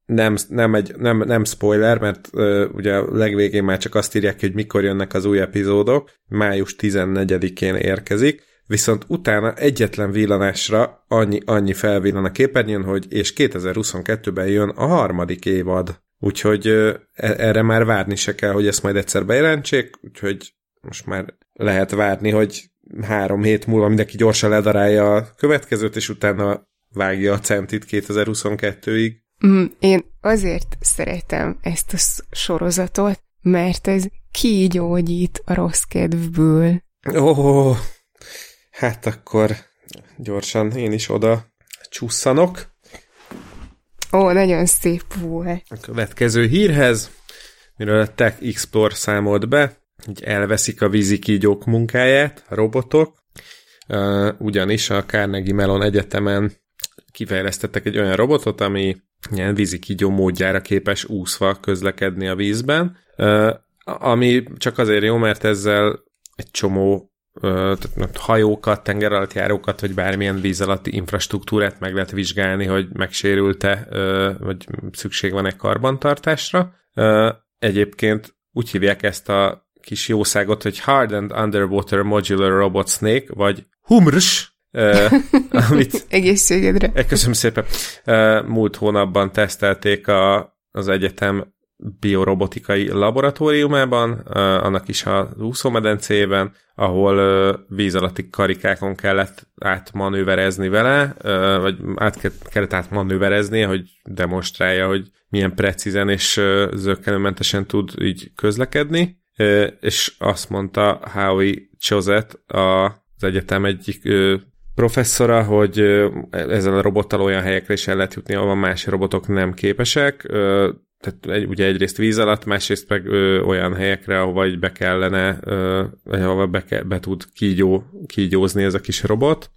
Nem, nem, egy, nem, nem spoiler, mert ugye legvégén már csak azt írják, hogy mikor jönnek az új epizódok. Május 14-én érkezik viszont utána egyetlen villanásra annyi, annyi felvillan a képernyőn, hogy és 2022-ben jön a harmadik évad. Úgyhogy e, erre már várni se kell, hogy ezt majd egyszer bejelentsék, úgyhogy most már lehet várni, hogy három hét múlva mindenki gyorsan ledarálja a következőt, és utána vágja a centit 2022-ig. Mm, én azért szeretem ezt a sorozatot, mert ez kígyógyít a rossz kedvből. Ó, oh, hát akkor gyorsan én is oda csusszanok. Ó, nagyon szép volt. A következő hírhez, miről a Tech Explore számolt be, hogy elveszik a vízikígyók munkáját, a robotok, ugyanis a Carnegie Mellon Egyetemen kifejlesztettek egy olyan robotot, ami ilyen vízikígyó módjára képes úszva közlekedni a vízben, ami csak azért jó, mert ezzel egy csomó hajókat, tengeralattjárókat, vagy bármilyen víz alatti infrastruktúrát meg lehet vizsgálni, hogy megsérült-e, vagy szükség van-e karbantartásra. Egyébként úgy hívják ezt a kis jószágot, hogy Hardened Underwater Modular Robot Snake, vagy HUMRS, amit egészségedre. Köszönöm szépen. Múlt hónapban tesztelték a, az egyetem biorobotikai laboratóriumában, annak is a úszómedencében, ahol víz alatti karikákon kellett átmanőverezni vele, vagy át kellett átmanőverezni, hogy demonstrálja, hogy milyen precízen és zöggenőmentesen tud így közlekedni, és azt mondta Howie Chozet, az egyetem egyik professzora, hogy ezzel a robottal olyan helyekre is el lehet jutni, ahol más robotok nem képesek, tehát egy, ugye egyrészt víz alatt, másrészt meg ö, olyan helyekre, ahova így be kellene, ö, ahova be, ke, be tud kígyó, kígyózni ez a kis robot.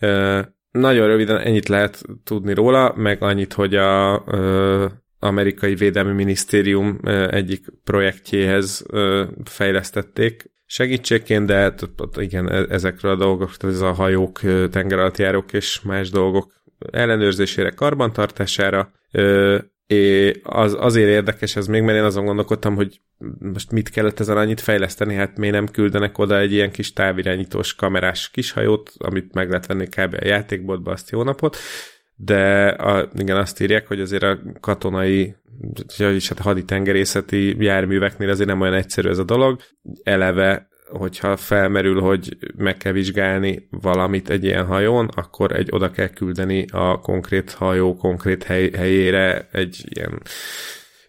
Ö, nagyon röviden ennyit lehet tudni róla, meg annyit, hogy a ö, amerikai védelmi minisztérium ö, egyik projektjéhez ö, fejlesztették segítségként, de igen, e, ezekről a dolgok, tehát ez a hajók, tengeralattjárók és más dolgok ellenőrzésére, karbantartására, É, az, azért érdekes ez még, mert én azon gondolkodtam, hogy most mit kellett ezen annyit fejleszteni, hát miért nem küldenek oda egy ilyen kis távirányítós kamerás kishajót, amit meg lehet venni kb. a játékboltba, azt jó napot, de a, igen, azt írják, hogy azért a katonai, vagyis hát haditengerészeti járműveknél azért nem olyan egyszerű ez a dolog. Eleve hogyha felmerül, hogy meg kell vizsgálni valamit egy ilyen hajón, akkor egy oda kell küldeni a konkrét hajó konkrét hely, helyére egy ilyen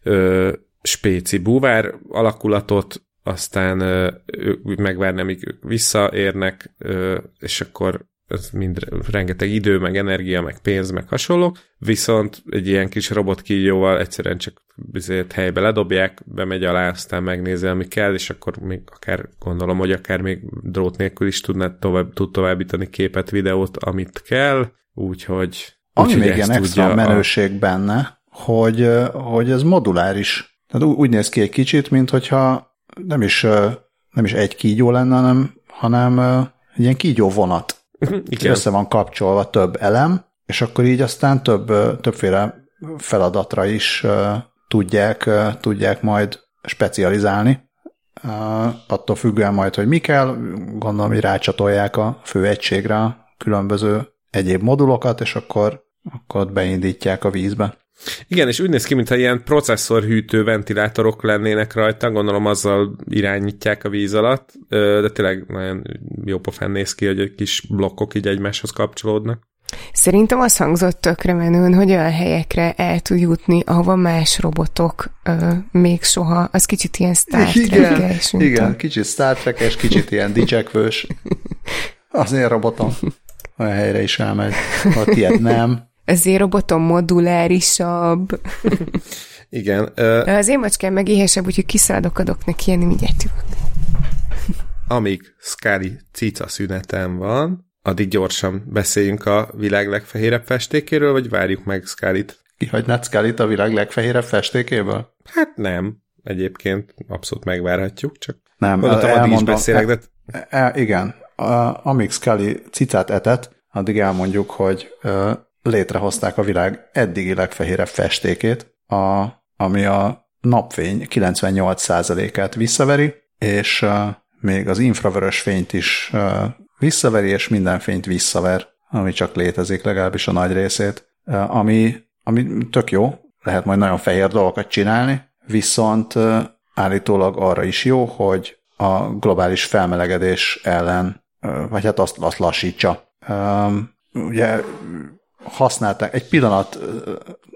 ö, spéci búvár alakulatot, aztán ö, megvárni, amíg ők visszaérnek, ö, és akkor ez mind rengeteg idő, meg energia, meg pénz, meg hasonlók, viszont egy ilyen kis robotkígyóval egyszerűen csak bizért helybe ledobják, bemegy alá, aztán megnézi, ami kell, és akkor még akár gondolom, hogy akár még drót nélkül is tudná tovább, tud továbbítani képet, videót, amit kell, úgyhogy ami úgy, még ilyen extra menőség a... benne, hogy, hogy ez moduláris. Tehát úgy néz ki egy kicsit, mint hogyha nem is, nem is egy kígyó lenne, hanem, hanem egy ilyen kígyó vonat Igen. Össze van kapcsolva több elem, és akkor így aztán több, többféle feladatra is tudják, tudják majd specializálni. Attól függően majd, hogy mi kell, gondolom, hogy rácsatolják a fő egységre a különböző egyéb modulokat, és akkor, akkor ott beindítják a vízbe. Igen, és úgy néz ki, mintha ilyen processzorhűtő ventilátorok lennének rajta, gondolom azzal irányítják a víz alatt, de tényleg nagyon jó pofán néz ki, hogy egy kis blokkok így egymáshoz kapcsolódnak. Szerintem az hangzott tökre menőn, hogy olyan helyekre el tud jutni, ahova más robotok ö, még soha. Az kicsit ilyen Star Igen, igen kicsit Star trek kicsit ilyen dicsekvős. Az én robotom olyan helyre is elmegy, ha tiéd nem az robotom modulárisabb. Igen. Uh, az én macskám meg éhesebb, úgyhogy kiszaladok, adok neki ilyen mindjárt Amíg Scully cica szünetem van, addig gyorsan beszéljünk a világ legfehérebb festékéről, vagy várjuk meg Scully-t? Kihagynád scully a világ legfehérebb festékéből? Hát nem. Egyébként abszolút megvárhatjuk, csak nem, mondtam, addig is beszélek, de... E, e, igen. A, amíg Scully cicát etett, addig elmondjuk, hogy létrehozták a világ eddigi legfehérebb festékét, a, ami a napfény 98%-át visszaveri, és uh, még az infravörös fényt is uh, visszaveri, és minden fényt visszaver, ami csak létezik, legalábbis a nagy részét, uh, ami, ami tök jó, lehet majd nagyon fehér dolgokat csinálni, viszont állítólag arra is jó, hogy a globális felmelegedés ellen, vagy hát azt, azt lassítsa. Ugye használták, egy pillanat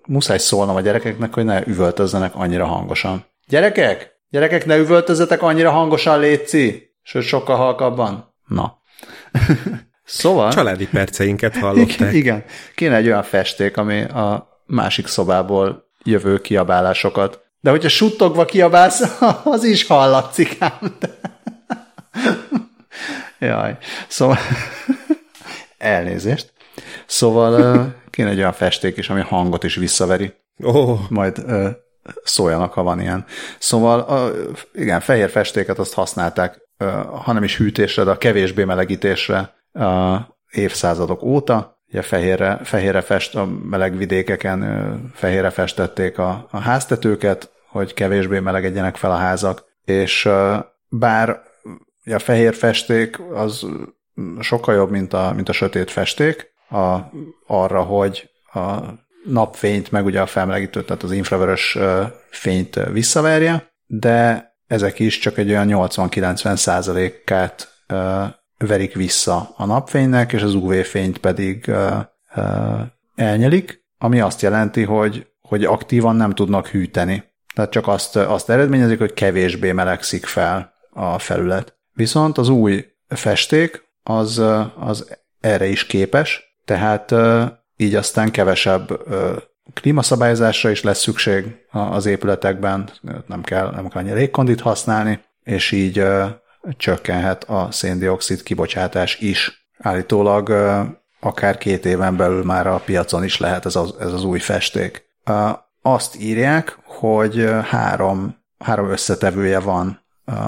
muszáj szólnom a gyerekeknek, hogy ne üvöltözzenek annyira hangosan. Gyerekek! Gyerekek, ne üvöltözzetek annyira hangosan, létszi! Sőt, sokkal halkabban. Na. szóval... Családi perceinket hallották. Igen. Kéne egy olyan festék, ami a másik szobából jövő kiabálásokat. De hogyha suttogva kiabálsz, az is hallatszik ám. Jaj. Szóval... Elnézést. Szóval kéne egy olyan festék is, ami hangot is visszaveri. Oh. Majd szóljanak, ha van ilyen. Szóval igen, fehér festéket azt használták, hanem is hűtésre, de a kevésbé melegítésre évszázadok óta. Ugye fehérre, fehérre fest a meleg vidékeken, fehérre festették a, a háztetőket, hogy kevésbé melegedjenek fel a házak, és bár a fehér festék az sokkal jobb, mint a, mint a sötét festék, a, arra, hogy a napfényt, meg ugye a felmelegítőt, tehát az infravörös fényt visszaverje, de ezek is csak egy olyan 80-90 százalékát verik vissza a napfénynek, és az UV-fényt pedig elnyelik, ami azt jelenti, hogy, hogy aktívan nem tudnak hűteni. Tehát csak azt, azt eredményezik, hogy kevésbé melegszik fel a felület. Viszont az új festék az, az erre is képes, tehát így aztán kevesebb klímaszabályozásra is lesz szükség az épületekben, nem kell, nem kell annyi légkondit használni, és így csökkenhet a széndiokszid kibocsátás is. Állítólag akár két éven belül már a piacon is lehet ez az, ez az új festék. Azt írják, hogy három, három összetevője van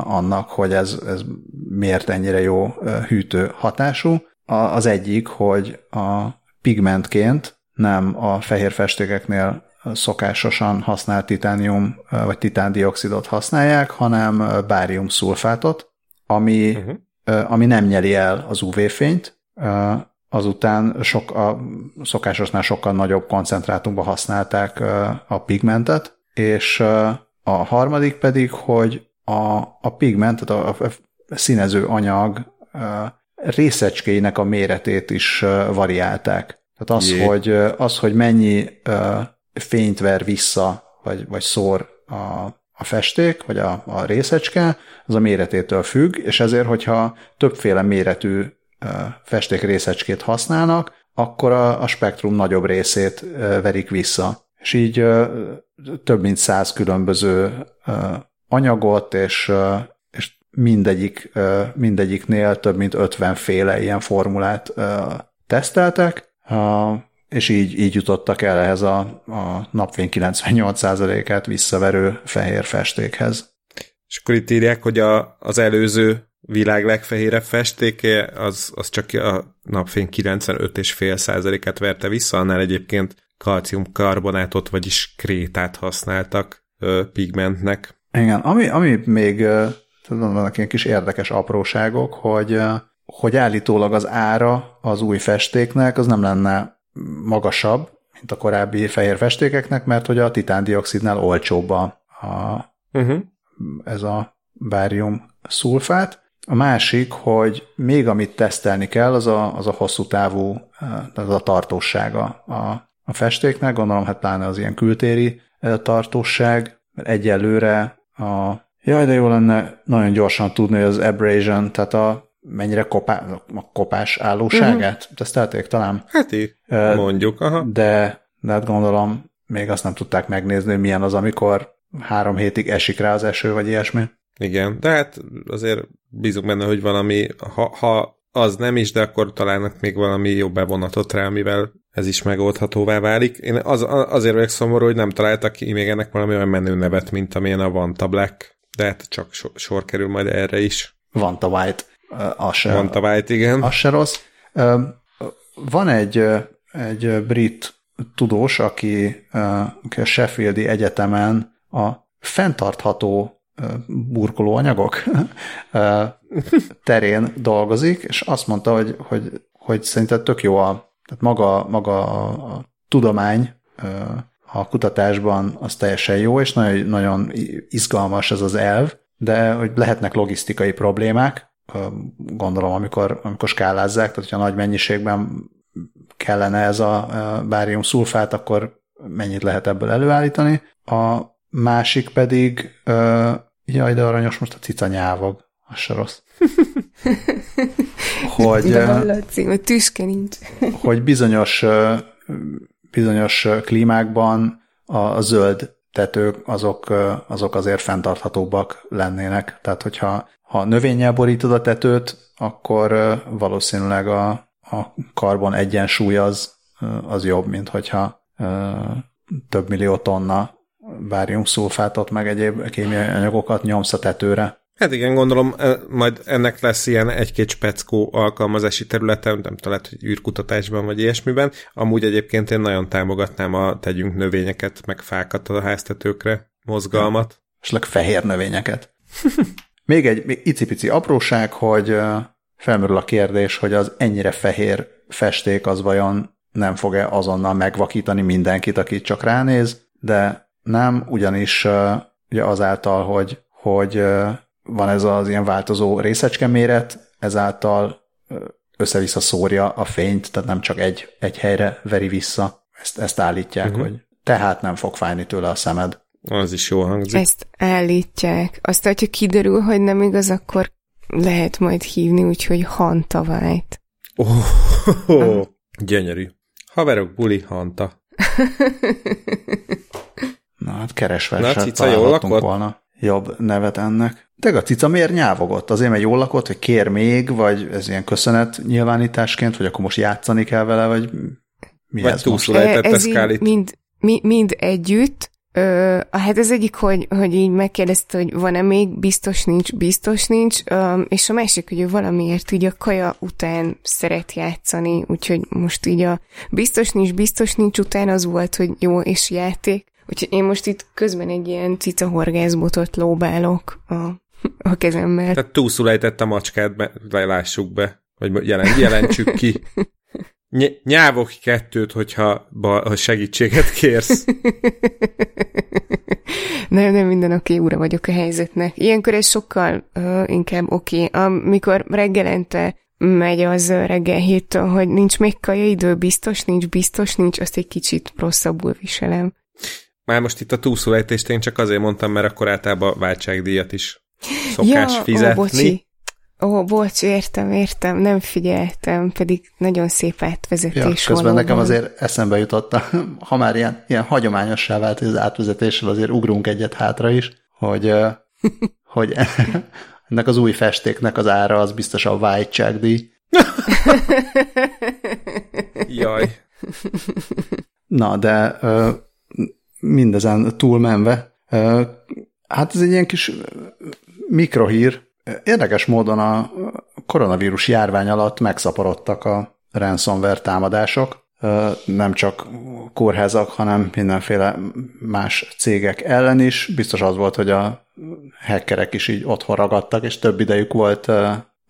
annak, hogy ez, ez miért ennyire jó hűtő hatású. Az egyik, hogy a pigmentként nem a fehér festékeknél szokásosan használt titánium vagy titándioxidot használják, hanem bárium szulfátot, ami, uh-huh. ami nem nyeli el az UV-fényt, azután sok, a szokásosnál sokkal nagyobb koncentrátumban használták a pigmentet, és a harmadik pedig, hogy a, a pigment, tehát a, a színező anyag részecskéinek a méretét is variálták. Tehát az, hogy, az hogy mennyi fényt ver vissza, vagy, vagy szór a, a festék, vagy a, a részecske, az a méretétől függ, és ezért, hogyha többféle méretű festék részecskét használnak, akkor a, a spektrum nagyobb részét verik vissza. És így több mint száz különböző anyagot, és mindegyik, mindegyiknél több mint 50 féle ilyen formulát teszteltek, és így, így jutottak el ehhez a, a napfény 98%-át visszaverő fehér festékhez. És akkor itt írják, hogy a, az előző világ legfehérebb festéke, az, az csak a napfény 95,5%-át verte vissza, annál egyébként kalciumkarbonátot, vagyis krétát használtak ö, pigmentnek. Igen, ami, ami még tudom, vannak ilyen kis érdekes apróságok, hogy, hogy állítólag az ára az új festéknek az nem lenne magasabb, mint a korábbi fehér festékeknek, mert hogy a titándioxidnál olcsóbb a, a, uh-huh. ez a bárium szulfát. A másik, hogy még amit tesztelni kell, az a, az a hosszú távú, az a tartósága a, a festéknek, gondolom hát pláne az ilyen kültéri tartóság, mert egyelőre a Jaj, de jó lenne nagyon gyorsan tudni, hogy az abrasion, tehát a mennyire kopá, a kopás állóságát uh-huh. tesztelték talán. Hát így, mondjuk, aha. De, de hát gondolom, még azt nem tudták megnézni, milyen az, amikor három hétig esik rá az eső, vagy ilyesmi. Igen, de hát azért bízunk benne, hogy valami, ha, ha az nem is, de akkor találnak még valami jobb bevonatot rá, amivel ez is megoldhatóvá válik. Én az, azért vagyok szomorú, hogy nem találtak ki még ennek valami olyan menő nevet, mint amilyen a Vanta Black, de hát csak so, sor kerül majd erre is. Vanta White. Az se, Vanta White, igen. Az se rossz. Van egy, egy brit tudós, aki, aki a Sheffieldi Egyetemen a fenntartható burkolóanyagok terén dolgozik, és azt mondta, hogy, hogy, hogy szerintem tök jó a, tehát maga, maga a, a tudomány a kutatásban az teljesen jó, és nagyon, nagyon izgalmas ez az elv, de hogy lehetnek logisztikai problémák, gondolom, amikor, amikor skálázzák, tehát hogyha nagy mennyiségben kellene ez a bárium szulfát, akkor mennyit lehet ebből előállítani. A másik pedig, jaj, de aranyos, most a cica nyávog, az se rossz. hogy, Laci, a tüske nincs. hogy bizonyos, bizonyos klímákban a zöld tetők azok, azok azért fenntarthatóbbak lennének. Tehát, hogyha ha növényel borítod a tetőt, akkor valószínűleg a, a karbon egyensúly az, az jobb, mint hogyha több millió tonna báriumszulfátot meg egyéb kémiai anyagokat nyomsz a tetőre. Hát igen, gondolom, majd ennek lesz ilyen egy-két speckó alkalmazási területen, nem tudom, lehet, hogy űrkutatásban vagy ilyesmiben. Amúgy egyébként én nagyon támogatnám a tegyünk növényeket, meg fákat a háztetőkre, mozgalmat. És fehér növényeket. még egy még icipici apróság, hogy felmerül a kérdés, hogy az ennyire fehér festék az vajon nem fog-e azonnal megvakítani mindenkit, aki csak ránéz, de nem, ugyanis ugye azáltal, hogy, hogy van ez az ilyen változó részecske méret, ezáltal össze-vissza szórja a fényt, tehát nem csak egy, egy helyre veri vissza. Ezt, ezt állítják, uh-huh. hogy tehát nem fog fájni tőle a szemed. Az is jó hangzik. Ezt állítják. Aztán, hogyha kiderül, hogy nem igaz, akkor lehet majd hívni, úgyhogy Hanta White. Oh, oh, oh. Gyönyörű. Haverok, buli, Hanta. Na hát keresve Na, cica jól lakott? volna jobb nevet ennek. De a cica miért nyávogott? Azért, mert jól lakott, hogy kér még, vagy ez ilyen köszönet nyilvánításként, vagy akkor most játszani kell vele, vagy mi vagy ez most? Ez mind, mind, mind együtt, Ö, hát ez egyik, hogy, hogy így megkérdezte, hogy van-e még, biztos nincs, biztos nincs, ö, és a másik, hogy ő valamiért így a kaja után szeret játszani, úgyhogy most így a biztos nincs, biztos nincs után az volt, hogy jó, és játék. Úgyhogy én most itt közben egy ilyen cica horgászbotot lóbálok a, a kezemmel. Tehát túlszul ejtett a macskát, be, lássuk be, vagy jelen, jelentsük ki. Ny- nyávok kettőt, hogyha ba, ha segítséget kérsz. nem, nem minden oké, ura vagyok a helyzetnek. Ilyenkor ez sokkal uh, inkább oké. Amikor reggelente megy az reggel héttől, hogy nincs még kaja idő, biztos nincs, biztos nincs, azt egy kicsit rosszabbul viselem. Már most itt a túlszólejtést én csak azért mondtam, mert akkor általában váltságdíjat is szokás ja, fizetni. Ó, bocsi. Ó, bocs, értem, értem, nem figyeltem, pedig nagyon szép átvezetés ja, közben valóban. nekem azért eszembe jutott, ha már ilyen, ilyen hagyományossá vált az átvezetéssel, azért ugrunk egyet hátra is, hogy, hogy ennek az új festéknek az ára az biztos a váltságdíj. Jaj. Na, de mindezen túlmenve. Hát ez egy ilyen kis mikrohír. Érdekes módon a koronavírus járvány alatt megszaporodtak a ransomware támadások. Nem csak kórházak, hanem mindenféle más cégek ellen is. Biztos az volt, hogy a hackerek is így otthon ragadtak, és több idejük volt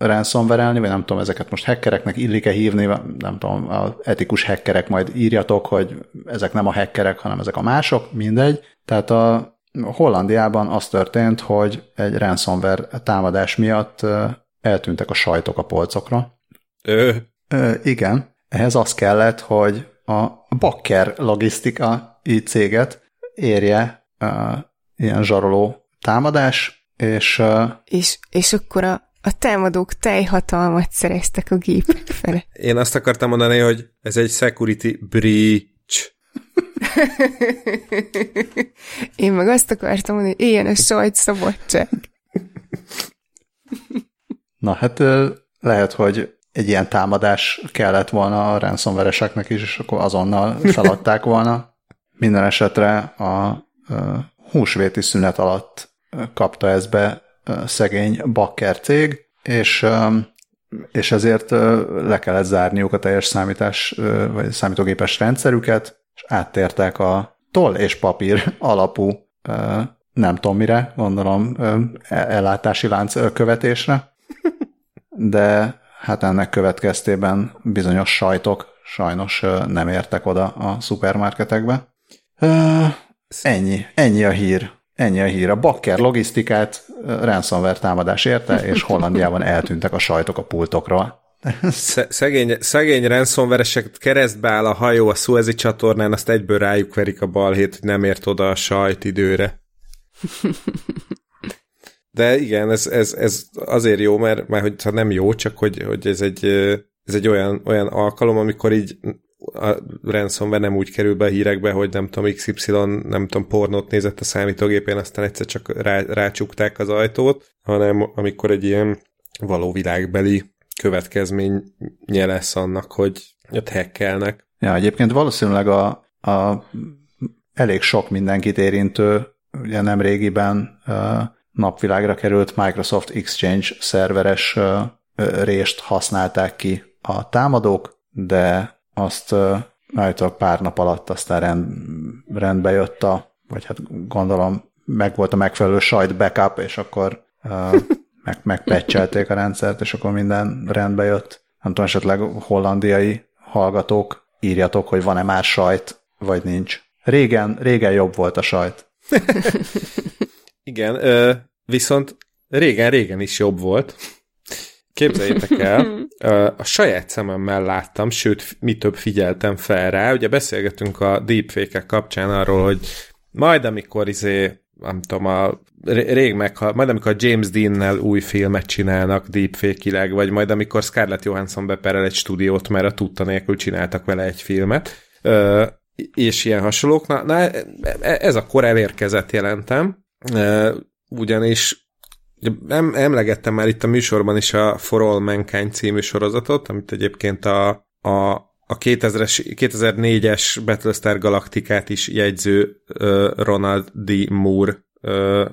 ransomware vagy nem tudom, ezeket most hackereknek illik-e hívni, nem tudom, az etikus hackerek majd írjatok, hogy ezek nem a hackerek, hanem ezek a mások, mindegy. Tehát a Hollandiában az történt, hogy egy ransomware támadás miatt eltűntek a sajtok a polcokra. Ö. Ö igen. Ehhez az kellett, hogy a Bakker logisztikai céget érje uh, ilyen zsaroló támadás, és... Uh, és, és akkor a a támadók teljhatalmat szereztek a gépek fele. Én azt akartam mondani, hogy ez egy security breach. Én meg azt akartam mondani, hogy ilyen a sajt szabadság. Na hát lehet, hogy egy ilyen támadás kellett volna a ransomware is, és akkor azonnal feladták volna. Minden esetre a húsvéti szünet alatt kapta ez be szegény bakker cég, és, és ezért le kellett zárniuk a teljes számítás, vagy számítógépes rendszerüket, és áttértek a toll és papír alapú nem tudom mire, gondolom e-, ellátási lánc követésre, de hát ennek következtében bizonyos sajtok sajnos nem értek oda a szupermarketekbe. Ennyi, ennyi a hír. Ennyi a hír. A Bakker logisztikát ransomware támadás érte, és Hollandiában eltűntek a sajtok a pultokról. Szegény, szegény ransomware keresztbe áll a hajó a Suezi csatornán, azt egyből rájuk verik a balhét, hogy nem ért oda a sajt időre. De igen, ez, ez, ez azért jó, mert, mert hogy nem jó, csak hogy, hogy ez egy, ez egy olyan, olyan alkalom, amikor így a ransomware nem úgy kerül be a hírekbe, hogy nem tudom, XY, nem tudom, pornót nézett a számítógépén, aztán egyszer csak rá, rácsukták az ajtót, hanem amikor egy ilyen való világbeli következménye lesz annak, hogy ott hackelnek. Ja, egyébként valószínűleg a, a elég sok mindenkit érintő, ugye nem régiben napvilágra került Microsoft Exchange szerveres rést használták ki a támadók, de azt állítólag pár nap alatt aztán rend, rendbe jött a, vagy hát gondolom meg volt a megfelelő sajt backup, és akkor uh, meg, megpecselték a rendszert, és akkor minden rendbe jött. Nem tudom, esetleg hollandiai hallgatók, írjatok, hogy van-e már sajt, vagy nincs. Régen, régen jobb volt a sajt. Igen, viszont régen-régen is jobb volt. Képzeljétek el, a saját szememmel láttam, sőt, mi több figyeltem fel rá. Ugye beszélgetünk a deepfake kapcsán arról, hogy majd amikor izé nem tudom, a, rég meghal, majd amikor James Dean-nel új filmet csinálnak deepfake vagy majd amikor Scarlett Johansson beperel egy stúdiót, mert a tudta nélkül csináltak vele egy filmet, és ilyen hasonlók. Na, na, ez a kor elérkezett jelentem, ugyanis em, emlegettem már itt a műsorban is a For All Mankind című sorozatot, amit egyébként a, a a 2000-es, 2004-es Battlestar Galaktikát is jegyző uh, Ronald D. Moore uh,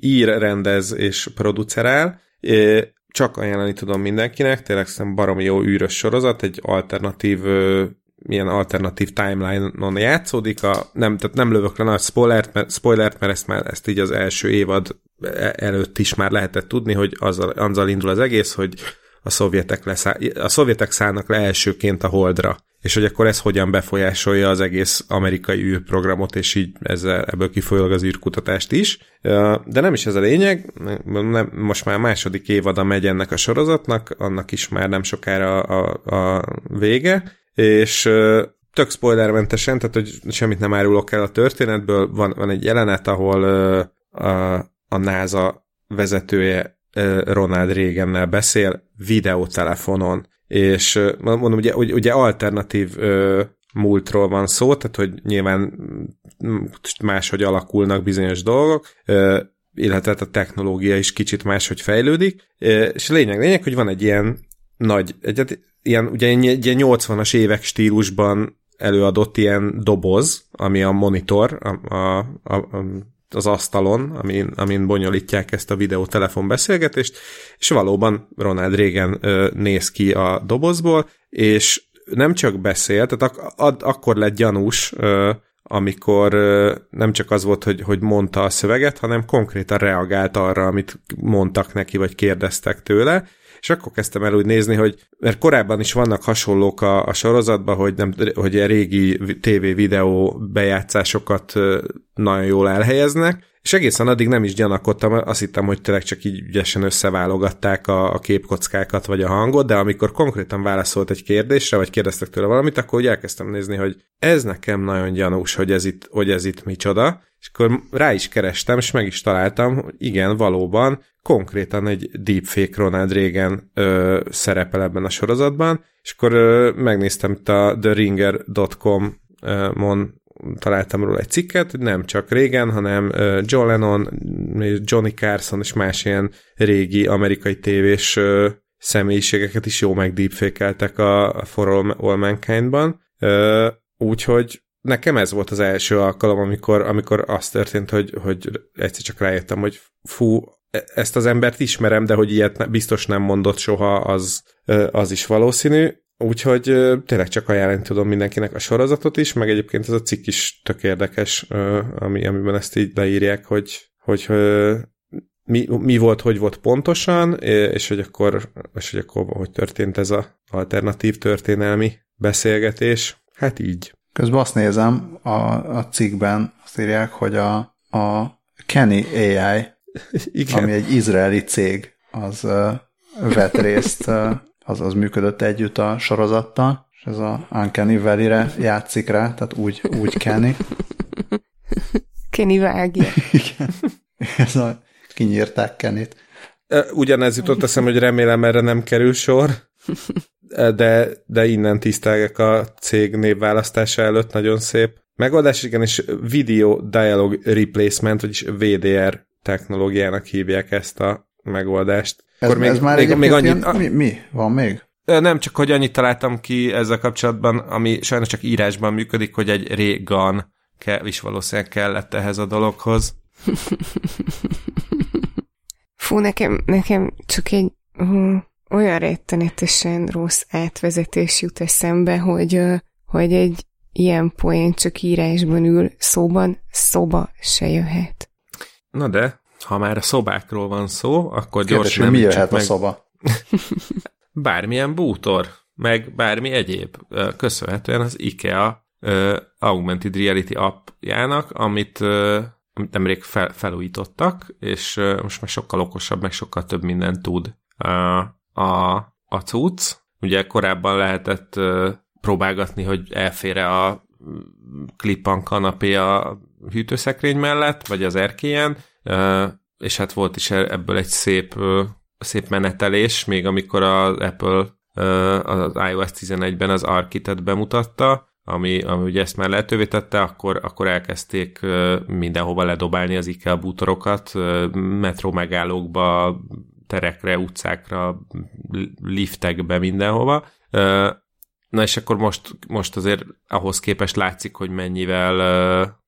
ír, rendez és producerál. Uh, csak ajánlani tudom mindenkinek, tényleg szerintem baromi jó űrös sorozat, egy alternatív uh, milyen alternatív timeline-on játszódik, a, nem, tehát nem lövök le nagy spoilert, mert, spoilert, mert ezt, már, ezt így az első évad e, előtt is már lehetett tudni, hogy azzal, azzal indul az egész, hogy a szovjetek, leszáll, a szovjetek szállnak le elsőként a Holdra, és hogy akkor ez hogyan befolyásolja az egész amerikai űrprogramot, és így ezzel, ebből kifolyólag az űrkutatást is. De nem is ez a lényeg, nem, most már második évada megy ennek a sorozatnak, annak is már nem sokára a, a, a vége, és tök spoilermentesen, tehát hogy semmit nem árulok el a történetből, van, van egy jelenet, ahol a, a NASA vezetője Ronald Reagannel beszél videótelefonon, és mondom, ugye, ugye alternatív múltról van szó, tehát hogy nyilván máshogy alakulnak bizonyos dolgok, illetve a technológia is kicsit máshogy fejlődik, és lényeg, lényeg, hogy van egy ilyen nagy, egy, ilyen, ugye ilyen 80-as évek stílusban előadott ilyen doboz, ami a monitor, a, a, a, az asztalon, amin, amin bonyolítják ezt a videótelefon beszélgetést, és valóban Ronald Reagan ö, néz ki a dobozból, és nem csak beszél, tehát ak- ad, akkor lett gyanús, ö, amikor ö, nem csak az volt, hogy, hogy mondta a szöveget, hanem konkrétan reagált arra, amit mondtak neki, vagy kérdeztek tőle, és akkor kezdtem el úgy nézni, hogy mert korábban is vannak hasonlók a, a sorozatban, hogy, nem, hogy a régi TV-videó bejátszásokat nagyon jól elhelyeznek, és egészen addig nem is gyanakodtam, azt hittem, hogy tényleg csak így ügyesen összeválogatták a, a képkockákat vagy a hangot, de amikor konkrétan válaszolt egy kérdésre, vagy kérdeztek tőle valamit, akkor úgy elkezdtem nézni, hogy ez nekem nagyon gyanús, hogy ez itt, hogy ez itt micsoda, és akkor rá is kerestem, és meg is találtam, hogy igen, valóban konkrétan egy deepfake Ronald Reagan ö, szerepel ebben a sorozatban, és akkor ö, megnéztem itt a theringer.com-on találtam róla egy cikket, nem csak régen, hanem John Lennon, Johnny Carson és más ilyen régi amerikai tévés személyiségeket is jó megdeepfékeltek a, For All Mankind-ban. Úgyhogy nekem ez volt az első alkalom, amikor, amikor az történt, hogy, hogy egyszer csak rájöttem, hogy fú, e, ezt az embert ismerem, de hogy ilyet biztos nem mondott soha, az, az is valószínű. Úgyhogy tényleg csak ajánlani tudom mindenkinek a sorozatot is, meg egyébként ez a cikk is tök érdekes, ami, amiben ezt így leírják, hogy, hogy mi, mi volt, hogy volt pontosan, és hogy akkor, és hogy akkor hogy történt ez a alternatív történelmi beszélgetés. Hát így. Közben azt nézem, a, a cikkben azt írják, hogy a, a Kenny AI, Igen. ami egy izraeli cég, az uh, vett részt, uh, az, az működött együtt a sorozattal, és ez a Uncanny Valley-re játszik rá, tehát úgy, úgy Kenny. Kenny vágja. Igen. Ez a, kinyírták Kennyt. Ugyanez jutott eszem, hogy remélem erre nem kerül sor, de, de innen tisztelgek a cég névválasztása előtt, nagyon szép. Megoldás, igen, és Video Dialog Replacement, vagyis VDR technológiának hívják ezt a megoldást. Ez, Akkor még, ez már még, még annyit, ilyen, mi, mi? Van még? Nem, csak hogy annyit találtam ki ezzel kapcsolatban, ami sajnos csak írásban működik, hogy egy régan kell, is valószínűleg kellett ehhez a dologhoz. Fú, nekem, nekem csak egy uh, olyan rettenetesen rossz átvezetés jut eszembe, hogy, uh, hogy egy ilyen poén csak írásban ül, szóban szoba se jöhet. Na de, ha már a szobákról van szó, akkor Kérdés, gyorsan mi jöhet meg... a szoba? bármilyen bútor, meg bármi egyéb. Köszönhetően az IKEA uh, Augmented Reality appjának, amit, uh, amit nemrég fel, felújítottak, és uh, most már sokkal okosabb, meg sokkal több mindent tud uh, a, a cucc. Ugye korábban lehetett uh, próbálgatni, hogy elfére a klippan kanapé a hűtőszekrény mellett, vagy az erkélyen, és hát volt is e-, ebből egy szép, szép menetelés, még amikor az Apple az iOS 11-ben az Arkitet bemutatta, ami, ami ugye ezt már lehetővé tette, akkor, akkor elkezdték mindenhova ledobálni az IKEA bútorokat, metró megállókba, terekre, utcákra, liftekbe, mindenhova. Na és akkor most, most azért ahhoz képest látszik, hogy mennyivel,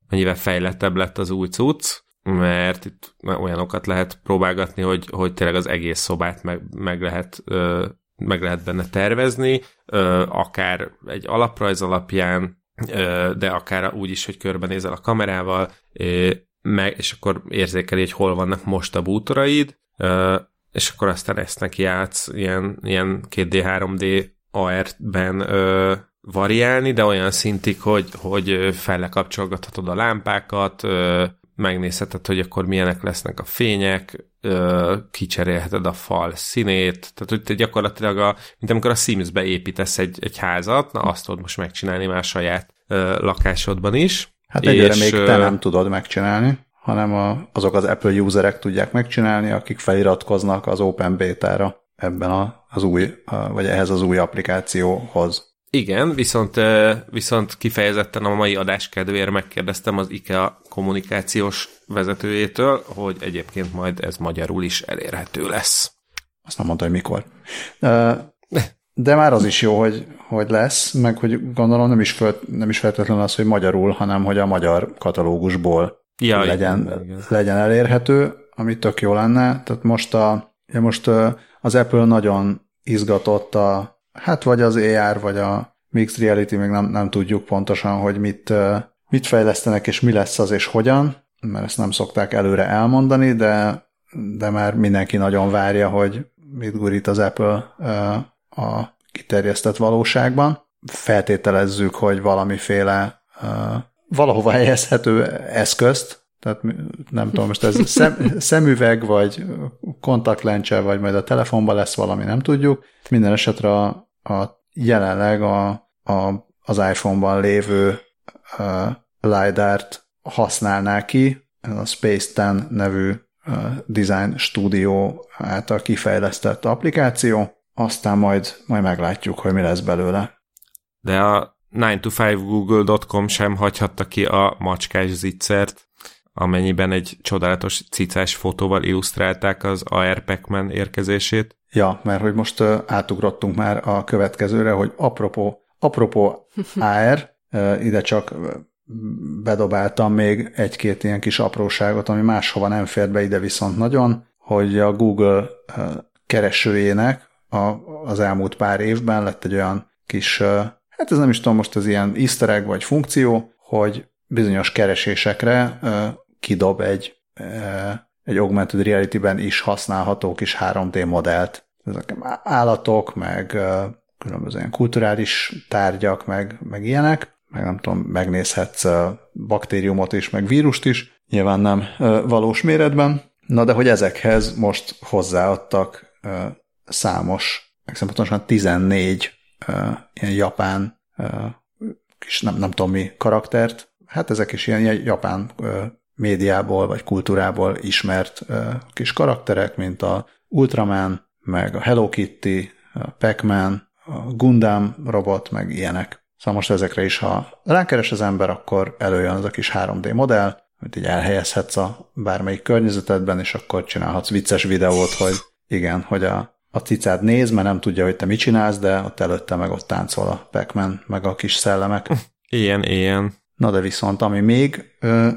mennyivel fejlettebb lett az új cucc, mert itt olyanokat lehet próbálgatni, hogy, hogy tényleg az egész szobát meg, meg lehet meg lehet benne tervezni, akár egy alaprajz alapján, de akár úgy is, hogy körbenézel a kamerával, meg, és akkor érzékeli, hogy hol vannak most a bútoraid, és akkor aztán ezt neki játsz ilyen, ilyen 2D, 3D AR-ben variálni, de olyan szintig, hogy, hogy fellekapcsolgathatod a lámpákat, megnézheted, hogy akkor milyenek lesznek a fények, kicserélheted a fal színét, tehát hogy te gyakorlatilag, a, mint amikor a Sims-be építesz egy, egy házat, na azt tudod most megcsinálni már saját lakásodban is. Hát egyre még te nem tudod megcsinálni, hanem a, azok az Apple userek tudják megcsinálni, akik feliratkoznak az Open Beta-ra ebben a, az új, vagy ehhez az új applikációhoz. Igen, viszont, viszont kifejezetten a mai adás kedvéért megkérdeztem az IKEA kommunikációs vezetőjétől, hogy egyébként majd ez magyarul is elérhető lesz. Azt nem mondta, hogy mikor. De már az is jó, hogy, hogy lesz, meg hogy gondolom nem is, föl, nem is feltétlenül az, hogy magyarul, hanem hogy a magyar katalógusból ja, legyen, igen, legyen elérhető, ami tök jó lenne. Tehát most, a, most az Apple nagyon izgatott a hát vagy az AR, vagy a Mixed Reality, még nem, nem tudjuk pontosan, hogy mit, mit fejlesztenek, és mi lesz az, és hogyan, mert ezt nem szokták előre elmondani, de, de már mindenki nagyon várja, hogy mit gurít az Apple a kiterjesztett valóságban. Feltételezzük, hogy valamiféle valahova helyezhető eszközt, tehát nem tudom, most ez szem, szemüveg, vagy kontaktlencse, vagy majd a telefonban lesz valami, nem tudjuk. Minden esetre a, a jelenleg a, a, az iPhone-ban lévő uh, LiDAR-t használná ki, a Space 10 nevű uh, design stúdió által kifejlesztett applikáció, aztán majd, majd meglátjuk, hogy mi lesz belőle. De a 9to5google.com sem hagyhatta ki a macskás zicsert, amennyiben egy csodálatos cicás fotóval illusztrálták az AR Pac-Man érkezését. Ja, mert hogy most átugrottunk már a következőre, hogy apropó, apropó AR, ide csak bedobáltam még egy-két ilyen kis apróságot, ami máshova nem fér be, ide viszont nagyon, hogy a Google keresőjének a, az elmúlt pár évben lett egy olyan kis, hát ez nem is tudom, most az ilyen easter egg vagy funkció, hogy bizonyos keresésekre kidob egy, uh, egy augmented reality-ben is használható kis 3D modellt. Ezek állatok, meg különböző ilyen kulturális tárgyak, meg, meg ilyenek, meg nem tudom, megnézhetsz baktériumot is, meg vírust is, nyilván nem valós méretben, na de hogy ezekhez most hozzáadtak számos, meg pontosan 14 ilyen japán kis nem, nem tudom mi karaktert, hát ezek is ilyen japán médiából vagy kultúrából ismert kis karakterek, mint a Ultraman, meg a Hello Kitty, a Pac-Man, a Gundam robot, meg ilyenek. Szóval most ezekre is, ha rákeres az ember, akkor előjön az a kis 3D modell, amit így elhelyezhetsz a bármelyik környezetedben, és akkor csinálhatsz vicces videót, hogy igen, hogy a, a cicád néz, mert nem tudja, hogy te mit csinálsz, de ott előtte meg ott táncol a pac meg a kis szellemek. Ilyen, ilyen. Na de viszont, ami még,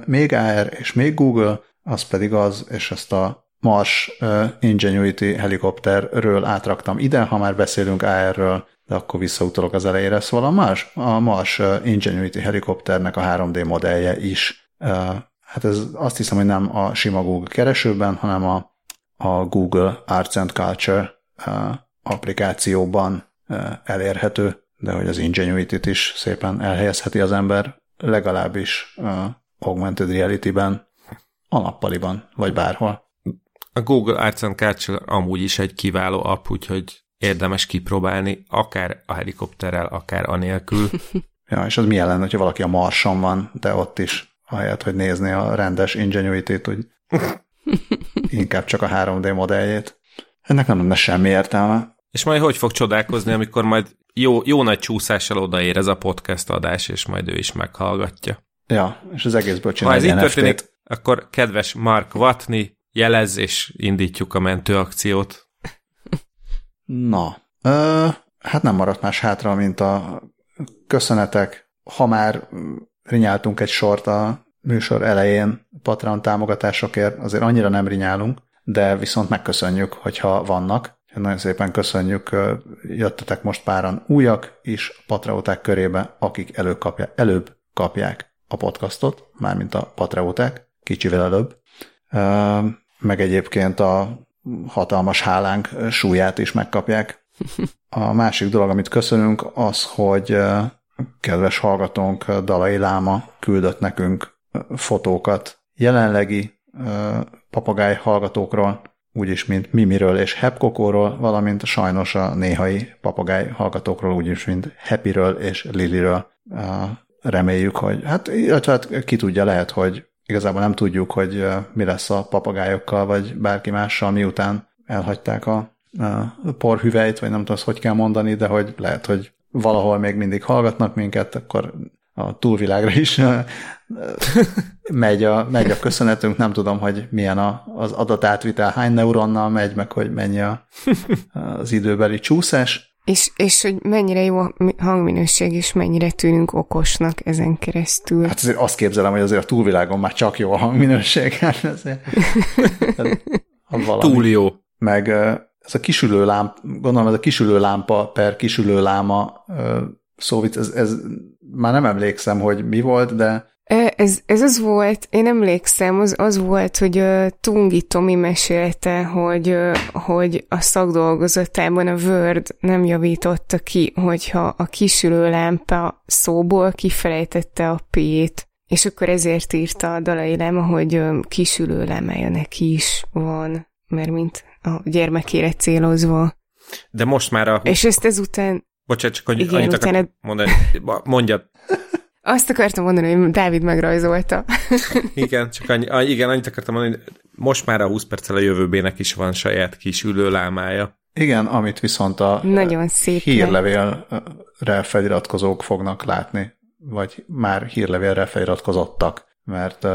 még AR és még Google, az pedig az, és ezt a Mars Ingenuity helikopterről átraktam ide, ha már beszélünk AR-ről, de akkor visszautalok az elejére. Szóval a Mars, a Mars Ingenuity helikopternek a 3D modellje is, hát ez azt hiszem, hogy nem a sima Google keresőben, hanem a, a Google Arts and Culture applikációban elérhető, de hogy az Ingenuity-t is szépen elhelyezheti az ember, legalábbis augmented reality-ben, a nappaliban, vagy bárhol. A Google Arts and Culture amúgy is egy kiváló app, úgyhogy érdemes kipróbálni, akár a helikopterrel, akár anélkül. ja, és az milyen lenne, hogyha valaki a Marson van, de ott is, ahelyett, hogy nézni a rendes Ingenuity-t, hogy inkább csak a 3D modelljét. Ennek nem lenne semmi értelme. És majd hogy fog csodálkozni, amikor majd jó, jó nagy csúszással odaér ez a podcast adás, és majd ő is meghallgatja. Ja, és az egészből csinál Ha ez így történik, akkor kedves Mark Watney, jelez, és indítjuk a mentőakciót. Na, ö, hát nem maradt más hátra, mint a köszönetek. Ha már rinyáltunk egy sort a műsor elején Patreon támogatásokért, azért annyira nem rinyálunk, de viszont megköszönjük, hogyha vannak. Nagyon szépen köszönjük, jöttetek most páran újak is Patreoták körébe, akik előbb, kapja, előbb kapják a podcastot, mármint a Patreoták, kicsivel előbb. Meg egyébként a hatalmas hálánk súlyát is megkapják. A másik dolog, amit köszönünk, az, hogy kedves hallgatónk Dalai Láma küldött nekünk fotókat jelenlegi papagáj hallgatókról, úgyis, mint Mimiről és Hepkokóról, valamint sajnos a néhai papagáj hallgatókról, úgyis, mint Happyről és Liliről. Reméljük, hogy hát, illetve hát ki tudja, lehet, hogy igazából nem tudjuk, hogy mi lesz a papagájokkal, vagy bárki mással, miután elhagyták a, porhüvelyt, vagy nem tudom, hogy kell mondani, de hogy lehet, hogy valahol még mindig hallgatnak minket, akkor a túlvilágra is megy a, megy a köszönetünk, nem tudom, hogy milyen a, az adatátvitel, hány neuronnal megy, meg hogy mennyi a, az időbeli csúszás. És, és hogy mennyire jó a hangminőség, és mennyire tűnünk okosnak ezen keresztül. Hát azért azt képzelem, hogy azért a túlvilágon már csak jó a hangminőség. Hát azért, Túl jó. Meg ez a kisülő lámpa, gondolom ez a kisülő lámpa per kisülő láma szóvic, ez, ez már nem emlékszem, hogy mi volt, de ez, ez az volt, én emlékszem, az, az volt, hogy uh, Tungi Tomi mesélte, hogy, uh, hogy a szakdolgozatában a Word nem javította ki, hogyha a kisülő lámpa szóból kifelejtette a P-t, és akkor ezért írta a Dalai Lama, hogy uh, kisülő lámája neki is van, mert mint a gyermekére célozva. De most már a... És ezt ezután... Bocsánat, csak annyi, Igen, annyit utána... mondani. Mondjad. Azt akartam mondani, hogy Dávid megrajzolta. igen, csak annyi, igen, annyit akartam mondani, hogy most már a 20 perccel a jövőbének is van saját kis ülőlámája. Igen, amit viszont a Nagyon szép hírlevélre feliratkozók fognak látni, vagy már hírlevélre feliratkozottak, mert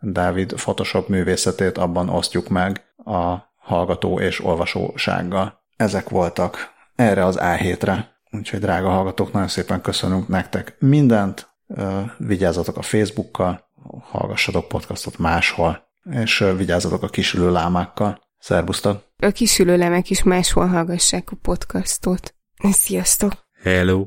Dávid Photoshop művészetét abban osztjuk meg a hallgató és olvasósággal. Ezek voltak erre az A7-re. Úgyhogy drága hallgatók, nagyon szépen köszönünk nektek mindent, vigyázzatok a Facebookkal, hallgassatok podcastot máshol, és vigyázzatok a kisülő lámákkal. Szerbusztok! A kisülő lemek is máshol hallgassák a podcastot. Sziasztok! Hello!